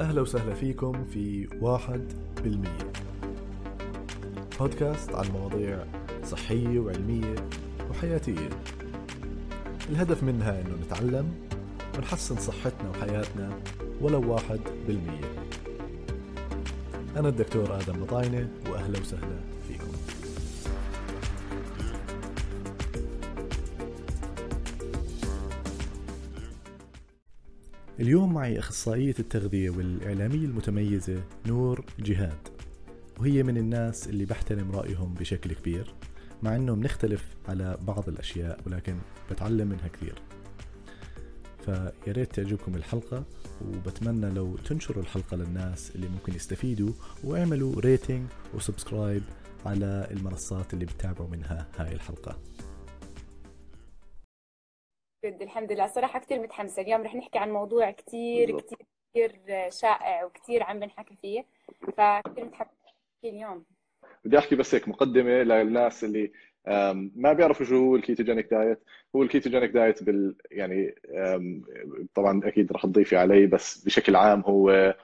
أهلا وسهلا فيكم في واحد بالمية. بودكاست عن مواضيع صحية وعلمية وحياتية. الهدف منها أنه نتعلم ونحسن صحتنا وحياتنا ولو واحد بالمية. أنا الدكتور آدم مطاينة وأهلا وسهلا. اليوم معي أخصائية التغذية والإعلامية المتميزة نور جهاد وهي من الناس اللي بحترم رأيهم بشكل كبير مع أنه بنختلف على بعض الأشياء ولكن بتعلم منها كثير. فيا ريت تعجبكم الحلقة وبتمنى لو تنشروا الحلقة للناس اللي ممكن يستفيدوا واعملوا rating و subscribe على المنصات اللي بتتابعوا منها هاي الحلقة. جد الحمد لله. صراحة كثير متحمسة. اليوم رح نحكي عن موضوع كثير كثير كثير شائع وكثير عم بنحكي فيه فكثير متحمسة اليوم. بدي أحكي بس هيك مقدمة للناس اللي ما بيعرفوا شو هو ال ketogenic diet. هو ال ketogenic diet بال يعني طبعا أكيد رح تضيفي علي بس بشكل عام هو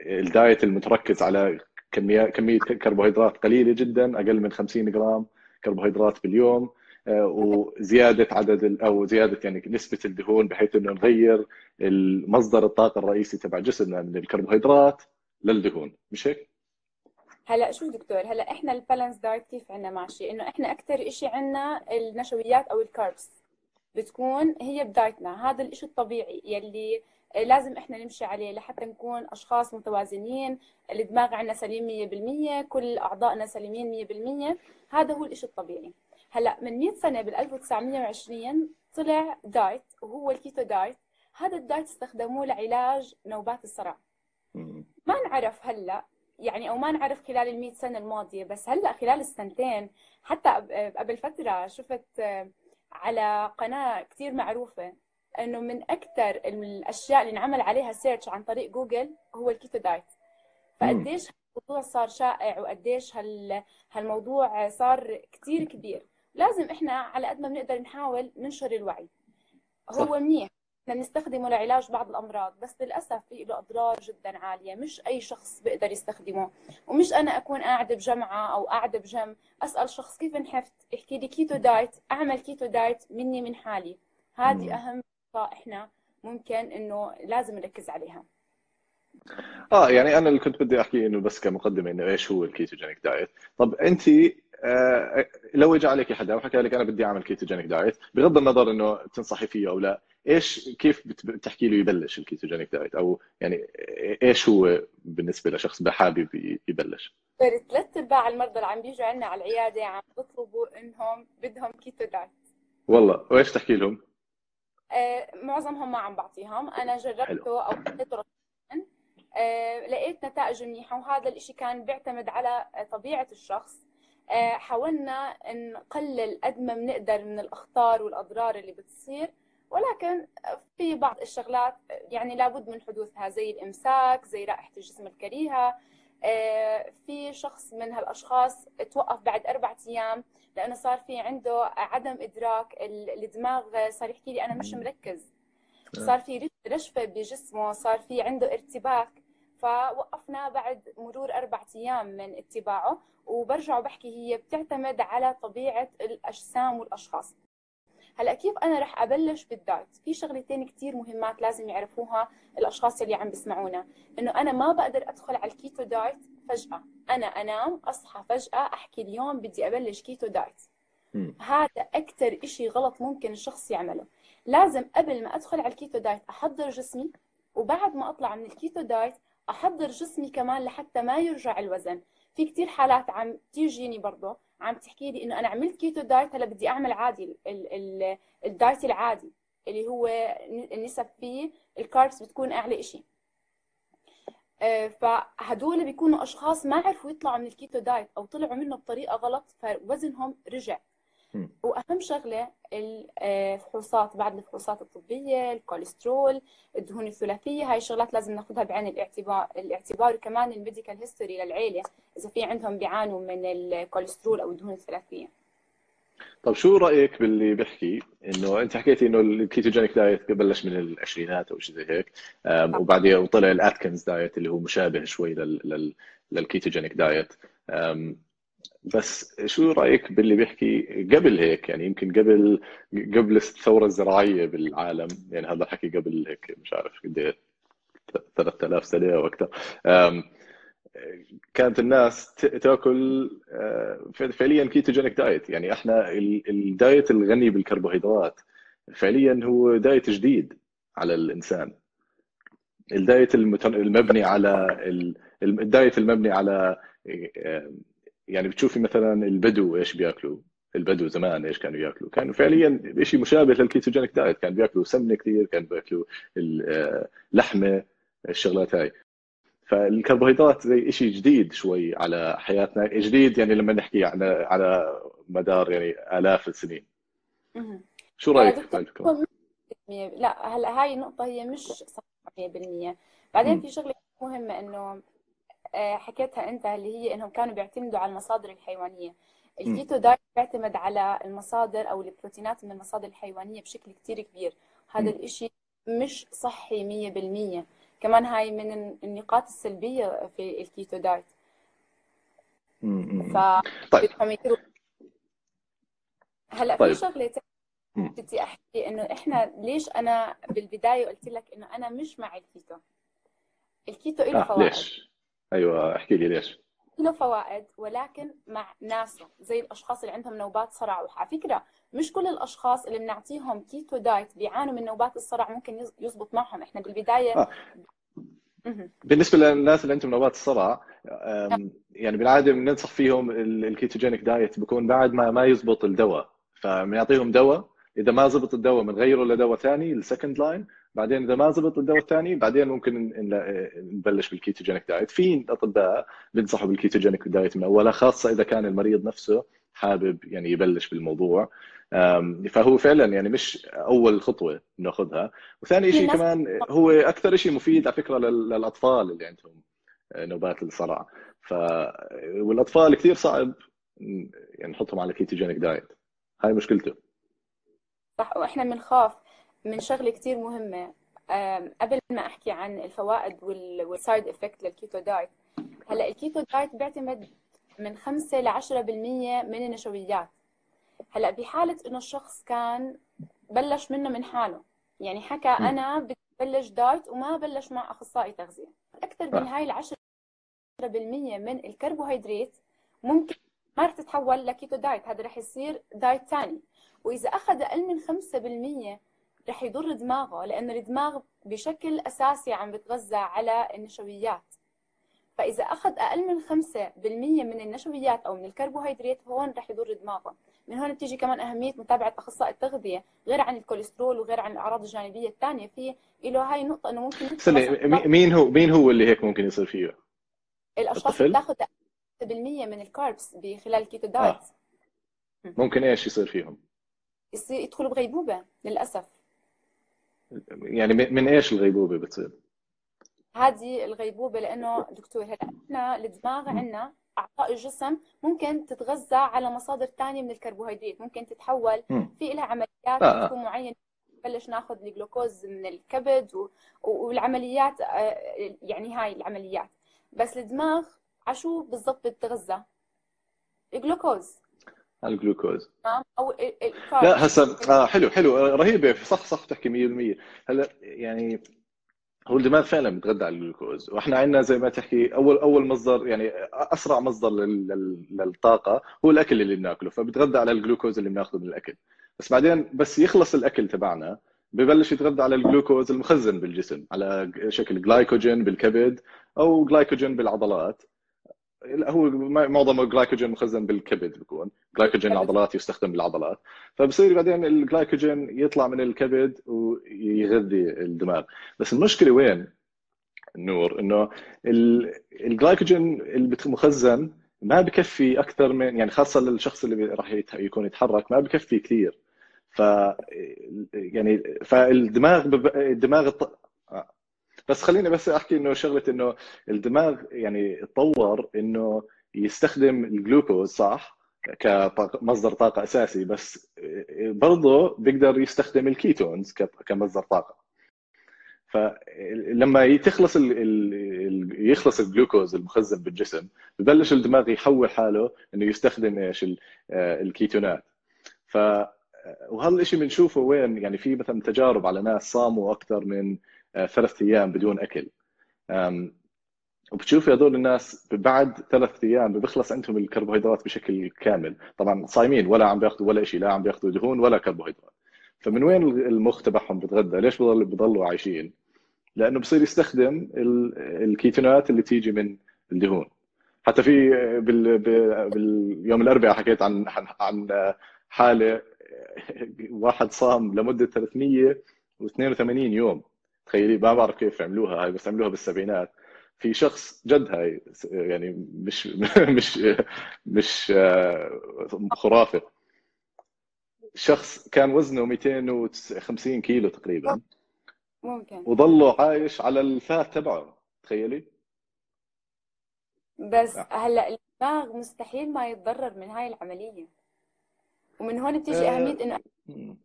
ال diet المتركز على كمية كمية كربوهيدرات قليلة جدا أقل من 50 جرام كربوهيدرات باليوم. وزيادة عدد أو زيادة يعني نسبة الدهون بحيث إنه نغير مصدر الطاقة الرئيسي تبع جسمنا من الكربوهيدرات للدهون مش هيك؟ هلا شوف دكتور؟ هلا إحنا البالانس دايت كيف عندنا ماشي إنه إحنا أكثر شيء عندنا النشويات أو الكاربس بتكون هي بدايتنا هذا الشيء الطبيعي يلي لازم إحنا نمشي عليه لحتى نكون أشخاص متوازنين الدماغ عندنا سليم 100% كل اعضائنا سليمين 100% هذا هو الشيء الطبيعي. هلا من 100 سنة بال 1920 طلع diet وهو ال keto diet. هذا ال diet استخدموه لعلاج نوبات الصرع. ما نعرف هلا يعني أو ما نعرف خلال ال 100 سنة الماضية بس هلا خلال السنتين حتى قبل فترة شفت على قناة كثير معروفة إنه من أكثر الأشياء اللي انعمل عليها search عن طريق جوجل هو ال keto diet. فقديش الموضوع صار شائع وقديش هال هالموضوع صار كثير كبير. لازم إحنا على قد ما بنقدر نحاول ننشر الوعي. هو منيح إحنا بنستخدمه لعلاج بعض الأمراض بس للأسف في له أضرار جدا عالية مش أي شخص بيقدر يستخدمه. ومش أنا أكون قاعدة بجمعه أو قاعدة بجم أسأل شخص كيف نحفت يحكي لي keto diet أعمل keto diet مني من حالي. هذه أهم نقطة إحنا ممكن إنه لازم نركز عليها. آه يعني أنا اللي كنت بدي أحكي إنه بس كمقدمة إنه إيش هو ال ketogenic diet طب انت لو اجى عليك حدا وحكى لك أنا بدي أعمل ketogenic diet بغض النظر إنه تنصحي فيه أو لا إيش كيف بتحكي له يبلش ال ketogenic diet أو يعني إيش هو بالنسبة لشخص حابب يبلش؟ ثلاث أرباع المرضى اللي عم بيجوا عندنا على العيادة عم بيطلبوا إنهم بدهم keto diet والله وإيش تحكي لهم؟ آه معظمهم ما عم بعطيهم. أنا جربته أو حطيته آه لقيت نتائج منيحة وهذا الإشي كان بيعتمد على طبيعة الشخص. آه حاولنا نقلل قد ما بنقدر من الأخطار والأضرار اللي بتصير ولكن في بعض الشغلات يعني لابد من حدوثها زي الإمساك زي رائحة الجسم الكريهة. آه، في شخص من هالأشخاص توقف بعد أربع أيام لأنه صار في عنده عدم إدراك الدماغ صار يحكي لي أنا مش مركز. صار في رشفة بجسمه صار في عنده ارتباك فوقفنا بعد مرور أربع أيام من اتباعه. وبرجع بحكي هي بتعتمد على طبيعة الأجسام والأشخاص. هلا كيف أنا رح أبلش بالدايت؟ في شغلتين كثير مهمات لازم يعرفوها الأشخاص اللي عم بيسمعونا إنه أنا ما بقدر أدخل على ال keto diet فجأة. أنا أنام أصحى فجأة أحكي اليوم بدي أبلش keto diet. هذا أكثر شيء غلط ممكن الشخص يعمله. لازم قبل ما أدخل على ال keto diet أحضر جسمي وبعد ما أطلع من ال keto diet أحضر جسمي كمان لحتى ما يرجع الوزن. في كثير حالات عم تيجيني برضه عم تحكي لي إنه أنا عملت keto diet هلأ بدي أعمل عادي ال diet العادي اللي هو النسب فيه ال carbs بتكون أعلى شيء آه، فهدول بيكونوا أشخاص ما عرفوا يطلعوا من ال keto diet أو طلعوا منه بطريقة غلط فوزنهم رجع. وأهم شغلة الفحوصات بعد الفحوصات الطبية الكوليسترول الدهون الثلاثية هاي الشغلات لازم ناخذها بعين الاعتبار الاعتبار وكمان ال medical history للعيلة إذا في عندهم بيعانوا من الكوليسترول أو الدهون الثلاثية. طيب شو رأيك باللي بيحكي إنه أنت حكيتي إنه ال ketogenic diet بلش من العشرينات أو شيء زي هيك وبعدين وطلع ال Atkins diet اللي هو مشابه شوي لل لل ketogenic diet. بس شو رأيك باللي بيحكي قبل هيك؟ يعني يمكن قبل قبل الثورة الزراعية بالعالم يعني هذا حكي قبل هيك مش عارف قد 3000 سنة أو أكثر. كانت الناس تأكل آه، فعليا ketogenic diet يعني إحنا ال diet الغني بالكربوهيدرات فعليا هو diet جديد على الإنسان. ال diet المبني على ال diet المبني على آه، يعني بتشوفي مثلا البدو إيش بيأكلوا؟ البدو زمان إيش كانوا يأكلوا؟ كانوا فعليا شيء مشابه لل ketogenic diet. كانوا بيأكلوا سمنة كثير كانوا بيأكلوا اللحمه آه، الشغلات هاي. فالكربوهيدرات زي شيء جديد شوي على حياتنا. جديد يعني لما نحكي على على مدار يعني آلاف السنين. شو رأيك؟ في الفكرة؟ لا هلا هاي النقطة هي مش صح 100% بعدين في شغلة مهمة إنه آه، حكيتها أنت اللي هي إنهم كانوا بيعتمدوا على المصادر الحيوانية. ال keto diet بيعتمد على المصادر أو البروتينات من المصادر الحيوانية بشكل كتير كبير. هذا الإشي مش صحي 100% كمان هاي من النقاط السلبية في ال keto diet. ف طيب. هلا طيب. في شغله بدي أحكي إنه إحنا ليش أنا بالبداية قلت لك إنه أنا مش مع ال keto؟ ال keto له آه فوائد ليش؟ أيوه احكي لي ليش؟ له فوائد ولكن مع ناسه زي الأشخاص اللي عندهم نوبات صرع. وعلى فكرة مش كل الأشخاص اللي بنعطيهم keto diet بيعانوا من نوبات الصرع ممكن يزبط معهم. إحنا بالبداية آه. بالنسبة للناس اللي عندهم نوبات الصرع يعني بالعادة بننصح فيهم ال ketogenic diet بكون بعد ما ما يزبط الدواء. فبنعطيهم دواء. إذا ما زبط الدواء بنغيره لدواء ثاني ال second line بعدين إذا ما زبط الدواء الثاني بعدين ممكن نبلش بال ketogenic diet. في أطباء بينصحوا بال ketogenic diet من أولها خاصة إذا كان المريض نفسه حابب يعني يبلش بالموضوع. فهو فعلا يعني مش أول خطوة نأخذها. وثاني شيء كمان هو أكثر شيء مفيد على فكرة للأطفال اللي عندهم آه، نوبات الصرع. ف والأطفال كثير صعب يعني نحطهم على ketogenic diet. هاي مشكلته. صح وإحنا بنخاف. من شغلة كثير مهمة. قبل ما أحكي عن الفوائد وال side effect لل keto diet هلأ ال keto diet بيعتمد من 5 ل 10% من النشويات. هلأ بحالة إنه الشخص كان بلش منه من حاله. يعني حكى أنا بدي بلش diet وما بلش مع أخصائي تغذية. أكثر من هاي ال 10% من الكربوهيدرات ممكن ما رح تتحول ل keto diet. هذا رح يصير diet ثاني وإذا أخذ أقل من 5% رح يضر دماغه لأنه الدماغ بشكل أساسي عم بتغذى على النشويات. فإذا أخذ أقل من 5% من النشويات أو من الكربوهيدرات هون رح يضر دماغه. من هون بتيجي كمان أهمية متابعة أخصائي التغذية غير عن الكوليسترول وغير عن الأعراض الجانبية الثانية في له هاي النقطه إنه ممكن مين هو مين هو اللي هيك ممكن يصير فيه؟ الأشخاص اللي بتاخذ 6% من ال carbs بخلال ال keto diet آه. ممكن إيش يصير فيهم؟ يصير يدخلوا بغيبوبة للأسف. يعني من إيش الغيبوبة بتصير؟ هذه الغيبوبة لأنه دكتور هلا إحنا الدماغ عندنا أعضاء الجسم ممكن تتغذى على مصادر ثانية من الكربوهيدرات. ممكن تتحول في لها عمليات آه. تكون معينه نبلش ناخذ الجلوكوز من الكبد و... والعمليات آه، يعني هاي العمليات. بس الدماغ عشو بالضبط بتتغذى؟ الجلوكوز الجلوكوز. أو لا هسه آه حلو حلو رهيبة صح صح تحكي 100% هلا يعني هو الدماغ فعلا بتغذى على الجلوكوز. وإحنا عندنا زي ما تحكي أول أول مصدر يعني أسرع مصدر للطاقة هو الأكل اللي بناكله فبتغذى على الجلوكوز اللي بناخذه من الأكل. بس بعدين بس يخلص الأكل تبعنا ببلش يتغذى على الجلوكوز المخزن بالجسم على شكل جلايكوجين بالكبد أو جلايكوجين بالعضلات. هو معظم الجلايكوجين مخزن بالكبد بيكون. جلايكوجين العضلات يستخدم بالعضلات فبصير بعدين الجلايكوجين يطلع من الكبد ويغذي الدماغ. بس المشكلة وين؟ نور إنه الجلايكوجين اللي مخزن ما بكفي أكثر من يعني خاصة للشخص اللي راح يكون يتحرك ما بكفي كثير. ف يعني فالدماغ. الدماغ بس خليني بس أحكي إنه شغلة إنه الدماغ يعني تطور إنه يستخدم الجلوكوز صح؟ كمصدر طاقة أساسي بس برضه بيقدر يستخدم الكيتونز كمصدر طاقة. فلما تخلص ال ال يخلص الجلوكوز المخزن بالجسم ببلش الدماغ يحول حاله إنه يستخدم إيش؟ الكيتونات. ف وهذا الشيء بنشوفه وين؟ يعني في مثلا تجارب على ناس صاموا أكثر من ثلاث أيام بدون أكل. وبتشوفي هذول الناس بعد ثلاث أيام بيخلص عندهم الكربوهيدرات بشكل كامل. طبعا صايمين ولا عم بياخذوا ولا شيء لا عم بياخذوا دهون ولا كربوهيدرات. فمن وين المخ تبعهم بتغذى؟ ليش بضل بضلوا عايشين؟ لأنه بصير يستخدم الكيتونات اللي تيجي من الدهون. حتى في بال... باليوم الأربعاء حكيت عن عن حالة واحد صام لمدة 382 يوم. تخيلي ما بعرف كيف عملوها هاي بس عملوها بالسبعينات. في شخص جد هاي يعني مش مش مش خرافه شخص كان وزنه 250 كيلو تقريبا. ممكن. وظله عايش على الفات تبعه تخيلي. بس هلأ الدماغ مستحيل ما يتضرر من هاي العملية. ومن هون بتيجي آه، أهمية إنه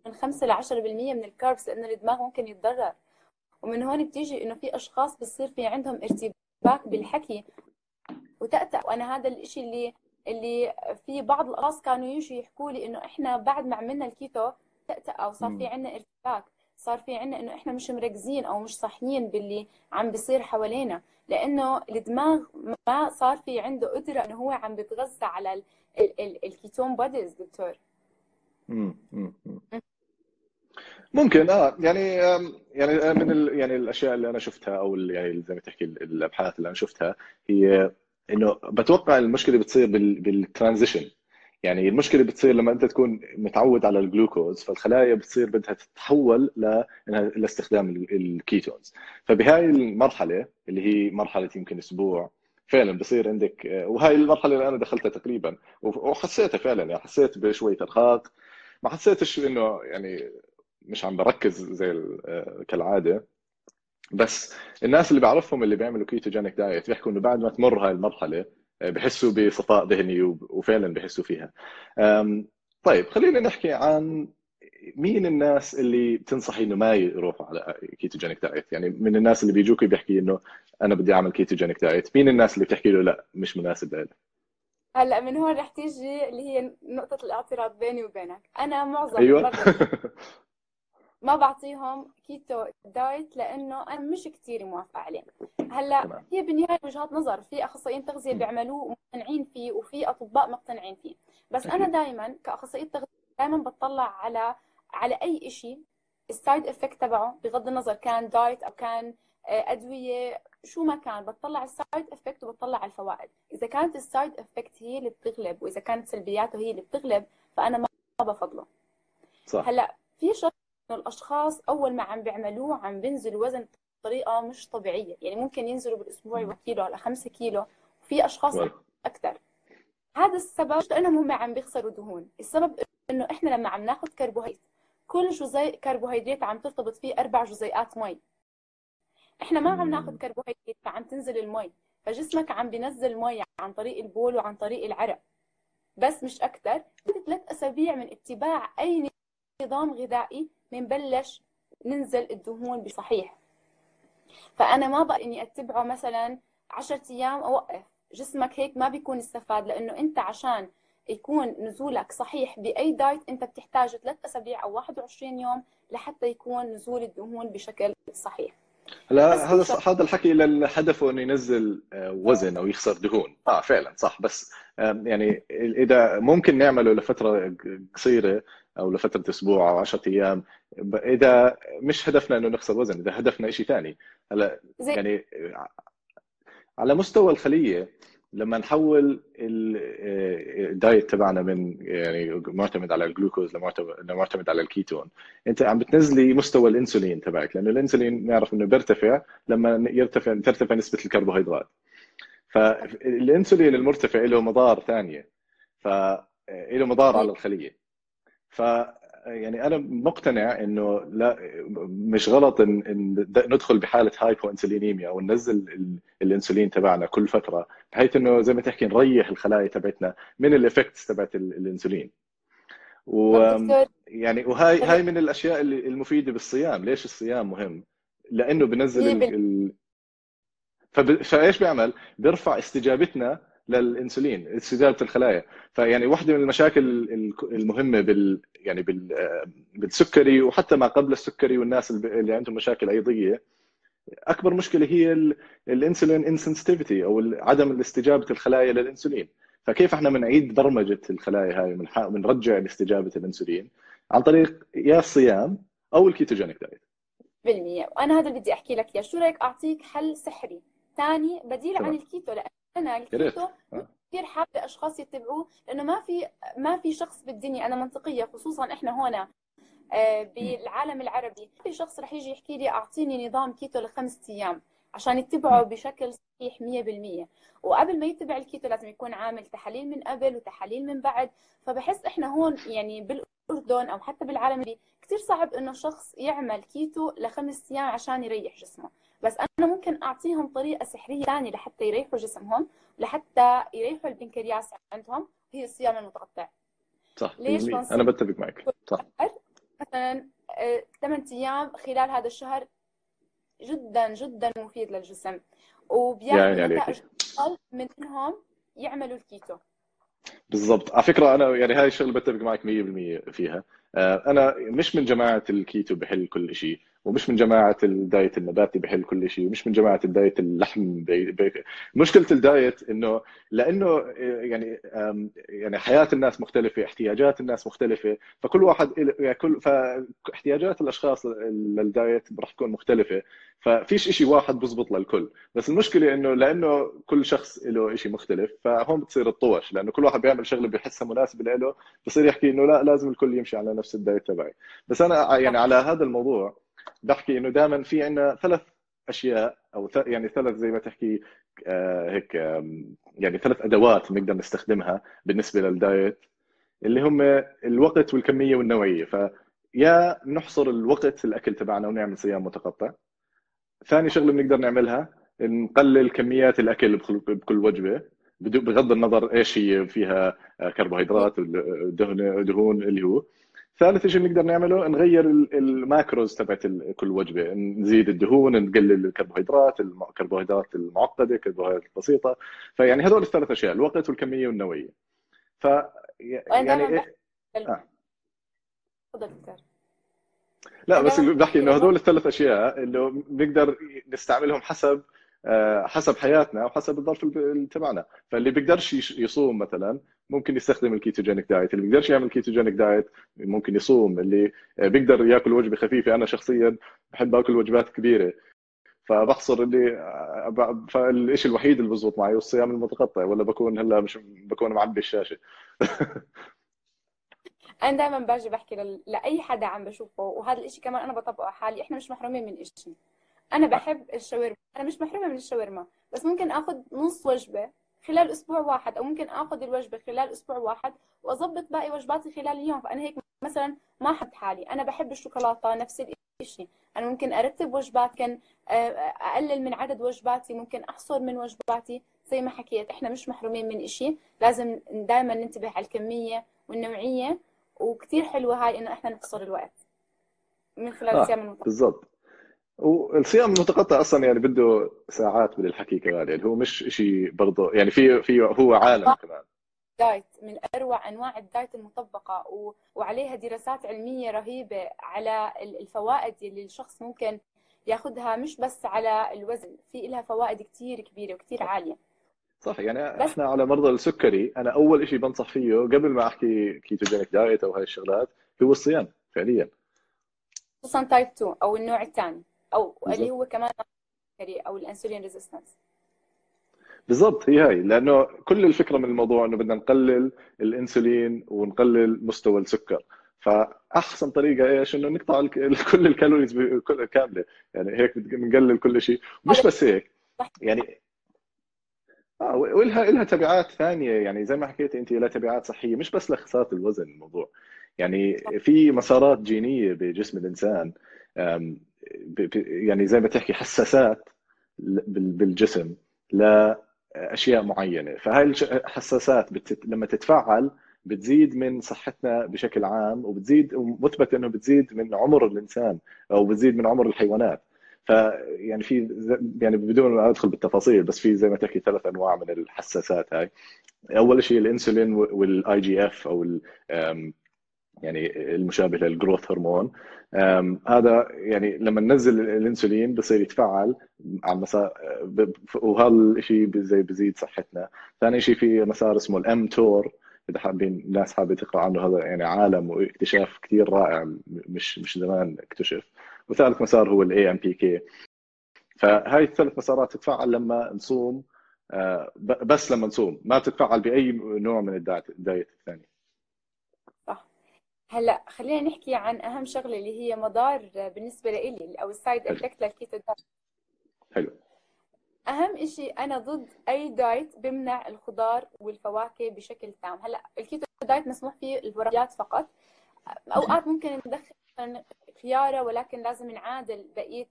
من 5 ل 10% من الكاربس لأنه الدماغ ممكن يتضرر. ومن هون بتيجي إنه في أشخاص بصير في عندهم ارتباك بالحكي وتأتأ. وأنا هذا الإشي اللي اللي في بعض الأشخاص كانوا يجوا يحكوا لي إنه إحنا بعد ما عملنا الكيتو تأتأ وصار في عندنا ارتباك. صار في عندنا إنه إحنا مش مركزين أو مش صاحيين باللي عم بيصير حوالينا. لأنه الدماغ ما صار في عنده قدرة إنه هو عم بيتغذى على ال ketone bodies دكتور. ممكن. آه يعني يعني من ال يعني الأشياء اللي أنا شفتها أو يعني زي ما تحكي الأبحاث اللي أنا شفتها هي إنه بتوقع المشكلة بتصير بال transition. يعني المشكلة بتصير لما أنت تكون متعود على الجلوكوز فالخلايا بتصير بدها تتحول لاستخدام ال ketones. فبهاي المرحلة اللي هي مرحلة يمكن أسبوع فعلا بصير عندك وهاي المرحلة اللي أنا دخلتها تقريبا وحسيتها فعلا يعني حسيت بشوية إرهاق. ما حسيتش إنه يعني مش عم بركز زي كالعادة. بس الناس اللي بعرفهم اللي بيعملوا ketogenic diet بيحكوا إنه بعد ما تمر هاي المرحلة بحسوا بصفاء ذهني وفعلا بحسوا فيها. طيب خلينا نحكي عن مين الناس اللي بتنصحي إنه ما يروحوا على ketogenic diet يعني من الناس اللي بيجوك بيحكي إنه أنا بدي أعمل ketogenic diet مين الناس اللي بتحكي له لا مش مناسب لإلك هلأ من هون رح تيجي اللي هي نقطة الاعتراض بيني وبينك، أنا معظم أيوة. ما بعطيهم keto diet لأنه أنا مش كثير موافقة عليه. هلأ هي بالنهايه وجهات نظر. في أخصائيين تغذية بيعملوه ومقتنعين فيه وفي أطباء مقتنعين فيه. بس أنا دائما كأخصائية تغذية دائما بطلع على على أي شيء ال side effect تبعه بغض النظر كان diet أو كان آه، أدوية شو ما كان. بطلع ال side effect وبطلع على الفوائد. إذا كانت ال side effect هي اللي بتغلب وإذا كانت سلبياته هي اللي بتغلب فأنا ما بفضله. صح. هلأ في شخص إنه الأشخاص أول ما عم بيعملوه عم بينزلوا وزن بطريقة مش طبيعية. يعني ممكن ينزلوا بالأسبوع كيلو على 5 كيلو. وفي أشخاص أكثر هذا السبب مش لأنهم هم عم بيخسروا دهون. السبب إنه إحنا لما عم ناخذ كربوهيدرات كل جزيء كربوهيدرات عم ترتبط فيه أربع جزيئات مي. إحنا ما عم ناخذ كربوهيدرات فعم تنزل المي. فجسمك عم بينزل مي عن طريق البول وعن طريق العرق. بس مش أكثر ثلاث أسابيع من اتباع أي نظام غذائي بنبلش ننزل الدهون بصحيح. فأنا ما بقى إني أتبعه مثلا 10 أيام أوقف. جسمك هيك ما بيكون استفاد لأنه أنت عشان يكون نزولك صحيح بأي دايت أنت بتحتاج 3 أسابيع أو 21 يوم لحتى يكون نزول الدهون بشكل صحيح. لا هذا هذا الحكي لهدفه إنه ينزل آه، وزن أو يخسر دهون. آه فعلا صح. بس يعني إذا ممكن نعمله لفترة قصيرة أو لفترة أسبوع أو 10 أيام. إذا مش هدفنا إنه نخسر وزن إذا هدفنا شيء ثاني. هلا يعني على مستوى الخلية لما نحول الدايت تبعنا من يعني معتمد على الجلوكوز لمعتمد على الكيتون أنت عم بتنزلي مستوى الإنسولين تبعك لأنه الإنسولين نعرف إنه بيرتفع لما يرتفع ترتفع نسبة الكربوهيدرات. فالانسولين المرتفع له مضار ثانية. فله مضار على الخلية. ف يعني أنا مقتنع إنه لا مش غلط إن, إن ندخل بحالة hypoinsulinemia أو ننزل الإنسولين تبعنا كل فترة بحيث إنه زي ما تحكي نريح الخلايا تبعتنا من ال effects تبعت الإنسولين. و يعني وهاي هاي من الأشياء المفيدة بالصيام. ليش الصيام مهم؟ لأنه بنزل ال... فب... فإيش بيعمل؟ بيرفع استجابتنا للإنسولين استجابه الخلايا. فيعني واحدة من المشاكل المهمة بال يعني بال بالسكري وحتى ما قبل السكري والناس اللي عندهم مشاكل أيضية أكبر مشكلة هي ال insulin insensitivity أو عدم استجابه الخلايا للإنسولين. فكيف إحنا بنعيد برمجة الخلايا هاي بنرجع استجابه الإنسولين؟ عن طريق يا الصيام أو ال ketogenic diet. بالمية. وأنا هذا اللي بدي أحكي لك إياه. شو رأيك أعطيك حل سحري؟ ثاني بديل عن الكيتو. لأن أنا الكيتو كثير حابة أشخاص يتبعوه لأنه ما في ما في شخص بالدنيا أنا منطقية خصوصا إحنا هون آه، بالعالم العربي. في شخص رح يجي يحكي لي أعطيني نظام كيتو لخمس أيام عشان يتبعه بشكل صحيح 100% وقبل ما يتبع الكيتو لازم يكون عامل تحاليل من قبل وتحاليل من بعد. فبحس إحنا هون يعني بالاردن أو حتى بالعالم كثير صعب إنه شخص يعمل كيتو لخمس أيام عشان يريح جسمه. بس أنا ممكن أعطيهم طريقة سحرية ثانية لحتى يريحوا جسمهم لحتى يريحوا البنكرياس عندهم هي الصيام المتقطع. صح. ليش أنا بتفق معك. صح. مثلا 8 آه، أيام خلال هذا الشهر جدا جدا مفيد للجسم. وبيعمل نتائج منهم يعملوا الكيتو. بالضبط. على فكرة أنا يعني هاي الشغلة بتفق معك 100% فيها. آه، أنا مش من جماعة الكيتو بحل كل شيء ومش من جماعة ال diet النباتي بحل كل شيء ومش من جماعة ال diet اللحم بي بي مشكلة ال diet إنه لأنه يعني يعني حياة الناس مختلفة احتياجات الناس مختلفة فكل واحد يعني كل فاحتياجات الأشخاص لل diet رح تكون مختلفة ففيش شيء واحد بزبط للكل. بس المشكلة إنه لأنه كل شخص له شيء مختلف فهون بتصير الطوش لأنه كل واحد بيعمل شغلة بيحسها مناسبة له بصير يحكي إنه لا لازم الكل يمشي على نفس الدايت تبعي. بس أنا يعني على هذا الموضوع بحكي إنه دائما في عندنا ثلاث أشياء أو يعني ثلاث زي ما تحكي آه هيك يعني ثلاث أدوات بنقدر نستخدمها بالنسبة للدايت اللي هم الوقت والكمية والنوعية. فيا نحصر الوقت الأكل تبعنا ونعمل صيام متقطع. ثاني شغلة بنقدر نعملها نقلل كميات الأكل بكل وجبة. بغض النظر إيش هي فيها آه، كربوهيدرات دهون اللي هو. ثالث شيء بنقدر نعمله نغير الماكروز تبعت كل وجبة. نزيد الدهون نقلل الكربوهيدرات الكربوهيدرات المعقدة الكربوهيدرات البسيطة. فيعني هذول الثلاث أشياء الوقت والكمية والنوعيه ف يعني إيه؟ آه. لا بس بحكي إنه هذول الثلاث أشياء انه بنقدر نستعملهم حسب حسب حياتنا أو حسب الظرف تبعنا. فاللي بيقدرش يصوم مثلا ممكن يستخدم ال ketogenic diet اللي بيقدرش يعمل ketogenic diet ممكن يصوم اللي بيقدر ياكل وجبة خفيفة. أنا شخصيا بحب آكل وجبات كبيرة فبحصر اللي آه، فالشيء الوحيد اللي بزبط معي هو الصيام المتقطع ولا بكون هلأ مش بكون معبي الشاشة. أنا دائما باجي بحكي. لأي حدا عم بشوفه وهذا الشيء كمان أنا بطبقه حالي إحنا مش محرومين من شيء أنا بحب الشاورما. أنا مش محرومه من الشاورما بس ممكن اخذ نص وجبة خلال أسبوع واحد أو ممكن اخذ الوجبة خلال أسبوع واحد وأظبط باقي وجباتي خلال اليوم. فأنا هيك مثلا ما حد حالي. أنا بحب الشوكولاتة نفس الشيء أنا ممكن أرتب وجبات كان آه، أقلل من عدد وجباتي ممكن أحصر من وجباتي. زي ما حكيت إحنا مش محرومين من شيء لازم دائما ننتبه على الكمية والنوعية وكثير حلوة هاي إنه إحنا نحصر الوقت من خلال آه الصيام المتقطع بالضبط. والصيام المتقطع أصلا يعني بده ساعات من الحكي كمان يعني هو مش شيء برضه يعني في في هو عالم كمان. diet من أروع أنواع ال diet المطبقة و... وعليها دراسات علمية رهيبة على الفوائد اللي الشخص ممكن ياخذها مش بس على الوزن في لها فوائد كثير كبيرة وكثير عالية. صح يعني بس إحنا على مرضى السكري أنا أول شيء بنصح فيه قبل ما أحكي ketogenic diet أو هاي الشغلات هو الصيام فعليا. خصوصا type 2 أو النوع الثاني. أو بالزبط. اللي هو كمان أو ال insulin resistance بالضبط هي هاي لأنه كل الفكرة من الموضوع إنه بدنا نقلل الانسولين ونقلل مستوى السكر. فأحسن طريقة إيش؟ إنه نقطع كل ال calories كاملة. يعني هيك بنقلل كل شيء. مش بس هيك. يعني آه ولها لها تبعات ثانية. يعني زي ما حكيت انت لها تبعات صحية. مش بس لخسارة الوزن الموضوع. يعني في مسارات جينية بجسم الإنسان. يعني زي ما تحكي حساسات بالجسم لأشياء معينة. فهاي الحساسات بتت... لما تتفعل بتزيد من صحتنا بشكل عام وبتزيد ومثبت إنه بتزيد من عمر الإنسان أو بتزيد من عمر الحيوانات. فيعني في يعني بدون ما أدخل بالتفاصيل بس في زي ما تحكي ثلاث أنواع من الحساسات هاي. أول شيء الإنسولين وال IGF أو يعني المشابه لل growth hormone هذا يعني لما ننزل الانسولين بصير يتفعل على مسار وهذا الشيء زي بزيد صحتنا. ثاني شيء في مسار اسمه ال mTOR إذا حابين الناس حابة تقرأ عنه هذا يعني عالم واكتشاف كثير رائع مش مش زمان اكتشف. وثالث مسار هو ال AMPK فهاي الثلاث مسارات تتفعل لما نصوم آه، بس لما نصوم ما تتفعل بأي نوع من ال diet الثاني. هلا خلينا نحكي عن أهم شغلة اللي هي مضار بالنسبة لي أو ال side effect لل keto diet حلو. أهم شيء أنا ضد أي diet بمنع الخضار والفواكه بشكل تام. هلا ال keto diet مسموح فيه ال berries فقط. أوقات ممكن ندخل خيارة ولكن لازم نعادل بقية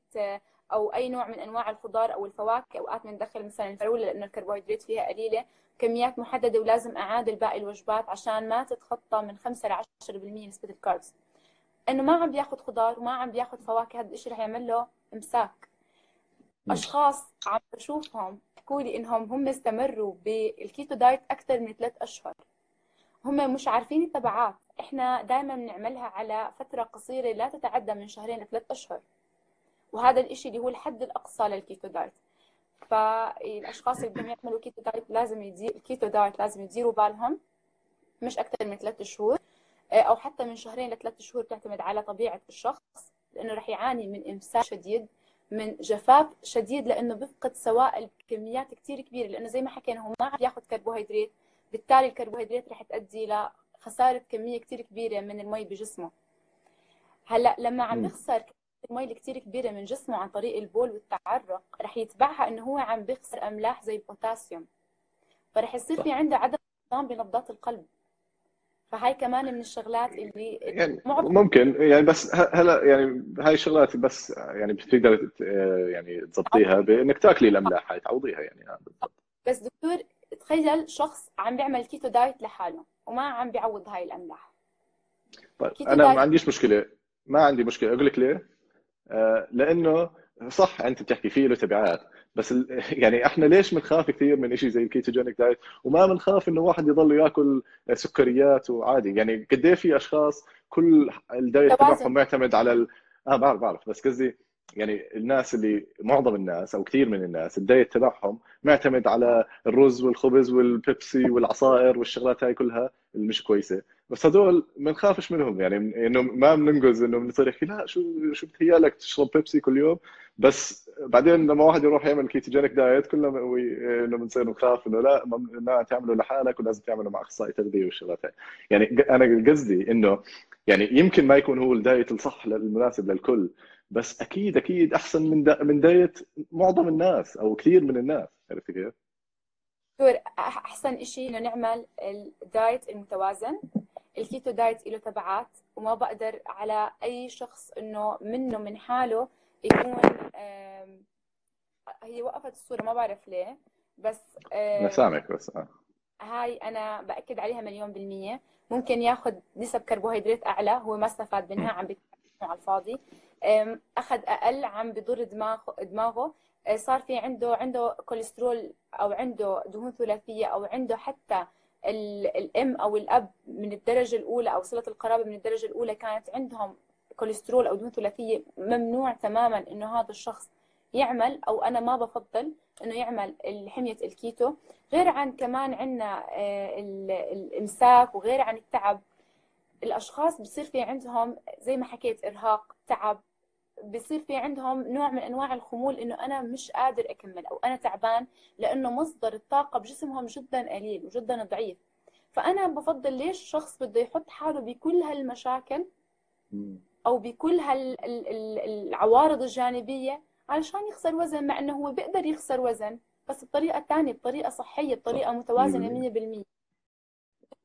أو أي نوع من أنواع الخضار أو الفواكه أوقات بندخل مثلا الفراوله لأنه الكربوهيدرات فيها قليلة كميات محددة ولازم اعادل باقي الوجبات عشان ما تتخطى من 5 ل 10% نسبة ال carbs. إنه ما عم بياخذ خضار وما عم بياخذ فواكه هذا الشيء رح يعمل له إمساك. أشخاص عم بشوفهم بيحكوا لي إنهم هم استمروا بال keto diet أكثر من ثلاث أشهر. هم مش عارفين التبعات إحنا دائما بنعملها على فترة قصيرة لا تتعدى من شهرين لثلاث أشهر. وهذا الشيء اللي هو الحد الأقصى لل keto diet فالأشخاص اللي بدهم يعملوا keto diet لازم يدير ال keto diet لازم يديروا بالهم مش أكثر من ثلاث شهور أو حتى من شهرين لثلاث شهور بتعتمد على طبيعة الشخص لأنه رح يعاني من إمساك شديد من جفاف شديد لأنه بيفقد سوائل بكميات كثير كبيرة لأنه زي ما حكينا هو ما عم ياخذ كربوهيدرات بالتالي الكربوهيدرات رح تؤدي لخسارة كمية كثير كبيرة من المي بجسمه. هلأ لما عم يخسر المي اللي كثير كبيرة من جسمه عن طريق البول والتعرق. رح يتبعها إنه هو عم بيخسر أملاح زي البوتاسيوم. فرح يصير في عنده عدم انتظام بنبضات القلب. فهاي كمان من الشغلات اللي يعني ممكن. يعني بس هلا يعني هاي الشغلات بس يعني بتقدر يعني تظبطيها بإنك تأكلي الأملاح. هاي تعوضيها يعني. بس دكتور تخيل شخص عم بيعمل keto diet لحاله وما عم بيعوض هاي الأملاح. طيب أنا ما عنديش مشكلة. ما عندي مشكلة. أقول لك ليه؟ لأنه صح أنت بتحكي فيه له تبعات بس يعني إحنا ليش بنخاف كثير من شيء زي ال ketogenic diet؟ وما بنخاف إنه واحد يضل ياكل سكريات وعادي يعني قد إيه في أشخاص كل ال diet تبعهم معتمد على ال... آه بعرف بعرف بس قصدي يعني الناس اللي معظم الناس أو كثير من الناس ال diet تبعهم معتمد على الرز والخبز والبيبسي والعصائر والشغلات هاي كلها اللي مش كويسة. بس هدول ما نخافش منهم يعني إنه ما بننقز إنه بنصير يحكي لا شو شو بتهيألك تشرب بيبسي كل يوم. بس بعدين لما واحد يروح يعمل ketogenic diet كلنا إنه بنصير نخاف إنه لا ما تعمله لحالك ولازم تعمله مع أخصائي تغذية والشغلات هاي. يعني أنا قصدي إنه يعني يمكن ما يكون هو ال diet الصح المناسب للكل بس أكيد أكيد أحسن من دا من diet معظم الناس أو كثير من الناس. عرفتي كيف؟ أحسن شيء إنه نعمل ال diet المتوازن. ال keto diet له تبعات وما بقدر على أي شخص إنه منه من حاله يكون هي وقفت الصورة ما بعرف ليه بس أنا سامعك بس آه. هاي أنا بأكد عليها مليون بالمية. ممكن ياخذ نسب كربوهيدرات أعلى هو ما استفاد منها عم على الفاضي. أخذ أقل عم بضر دماغه دماغه. آه، صار في عنده عنده كوليسترول أو عنده دهون ثلاثية أو عنده حتى الأم أو الأب من الدرجة الأولى أو صلة القرابة من الدرجة الأولى كانت عندهم كوليسترول أو دهون ثلاثية ممنوع تماما إنه هذا الشخص يعمل أو أنا ما بفضل إنه يعمل حمية الكيتو. غير عن كمان عندنا آه، الإمساك وغير عن التعب الأشخاص بصير في عندهم زي ما حكيت إرهاق تعب بصير في عندهم نوع من أنواع الخمول إنه أنا مش قادر أكمل أو أنا تعبان لأنه مصدر الطاقة بجسمهم جدا قليل وجدا ضعيف. فأنا بفضل ليش شخص بده يحط حاله بكل هالمشاكل أو بكل هالعوارض الجانبية علشان يخسر وزن مع إنه هو بيقدر يخسر وزن بس بطريقة ثانية بطريقة صحية بطريقة متوازنة 100%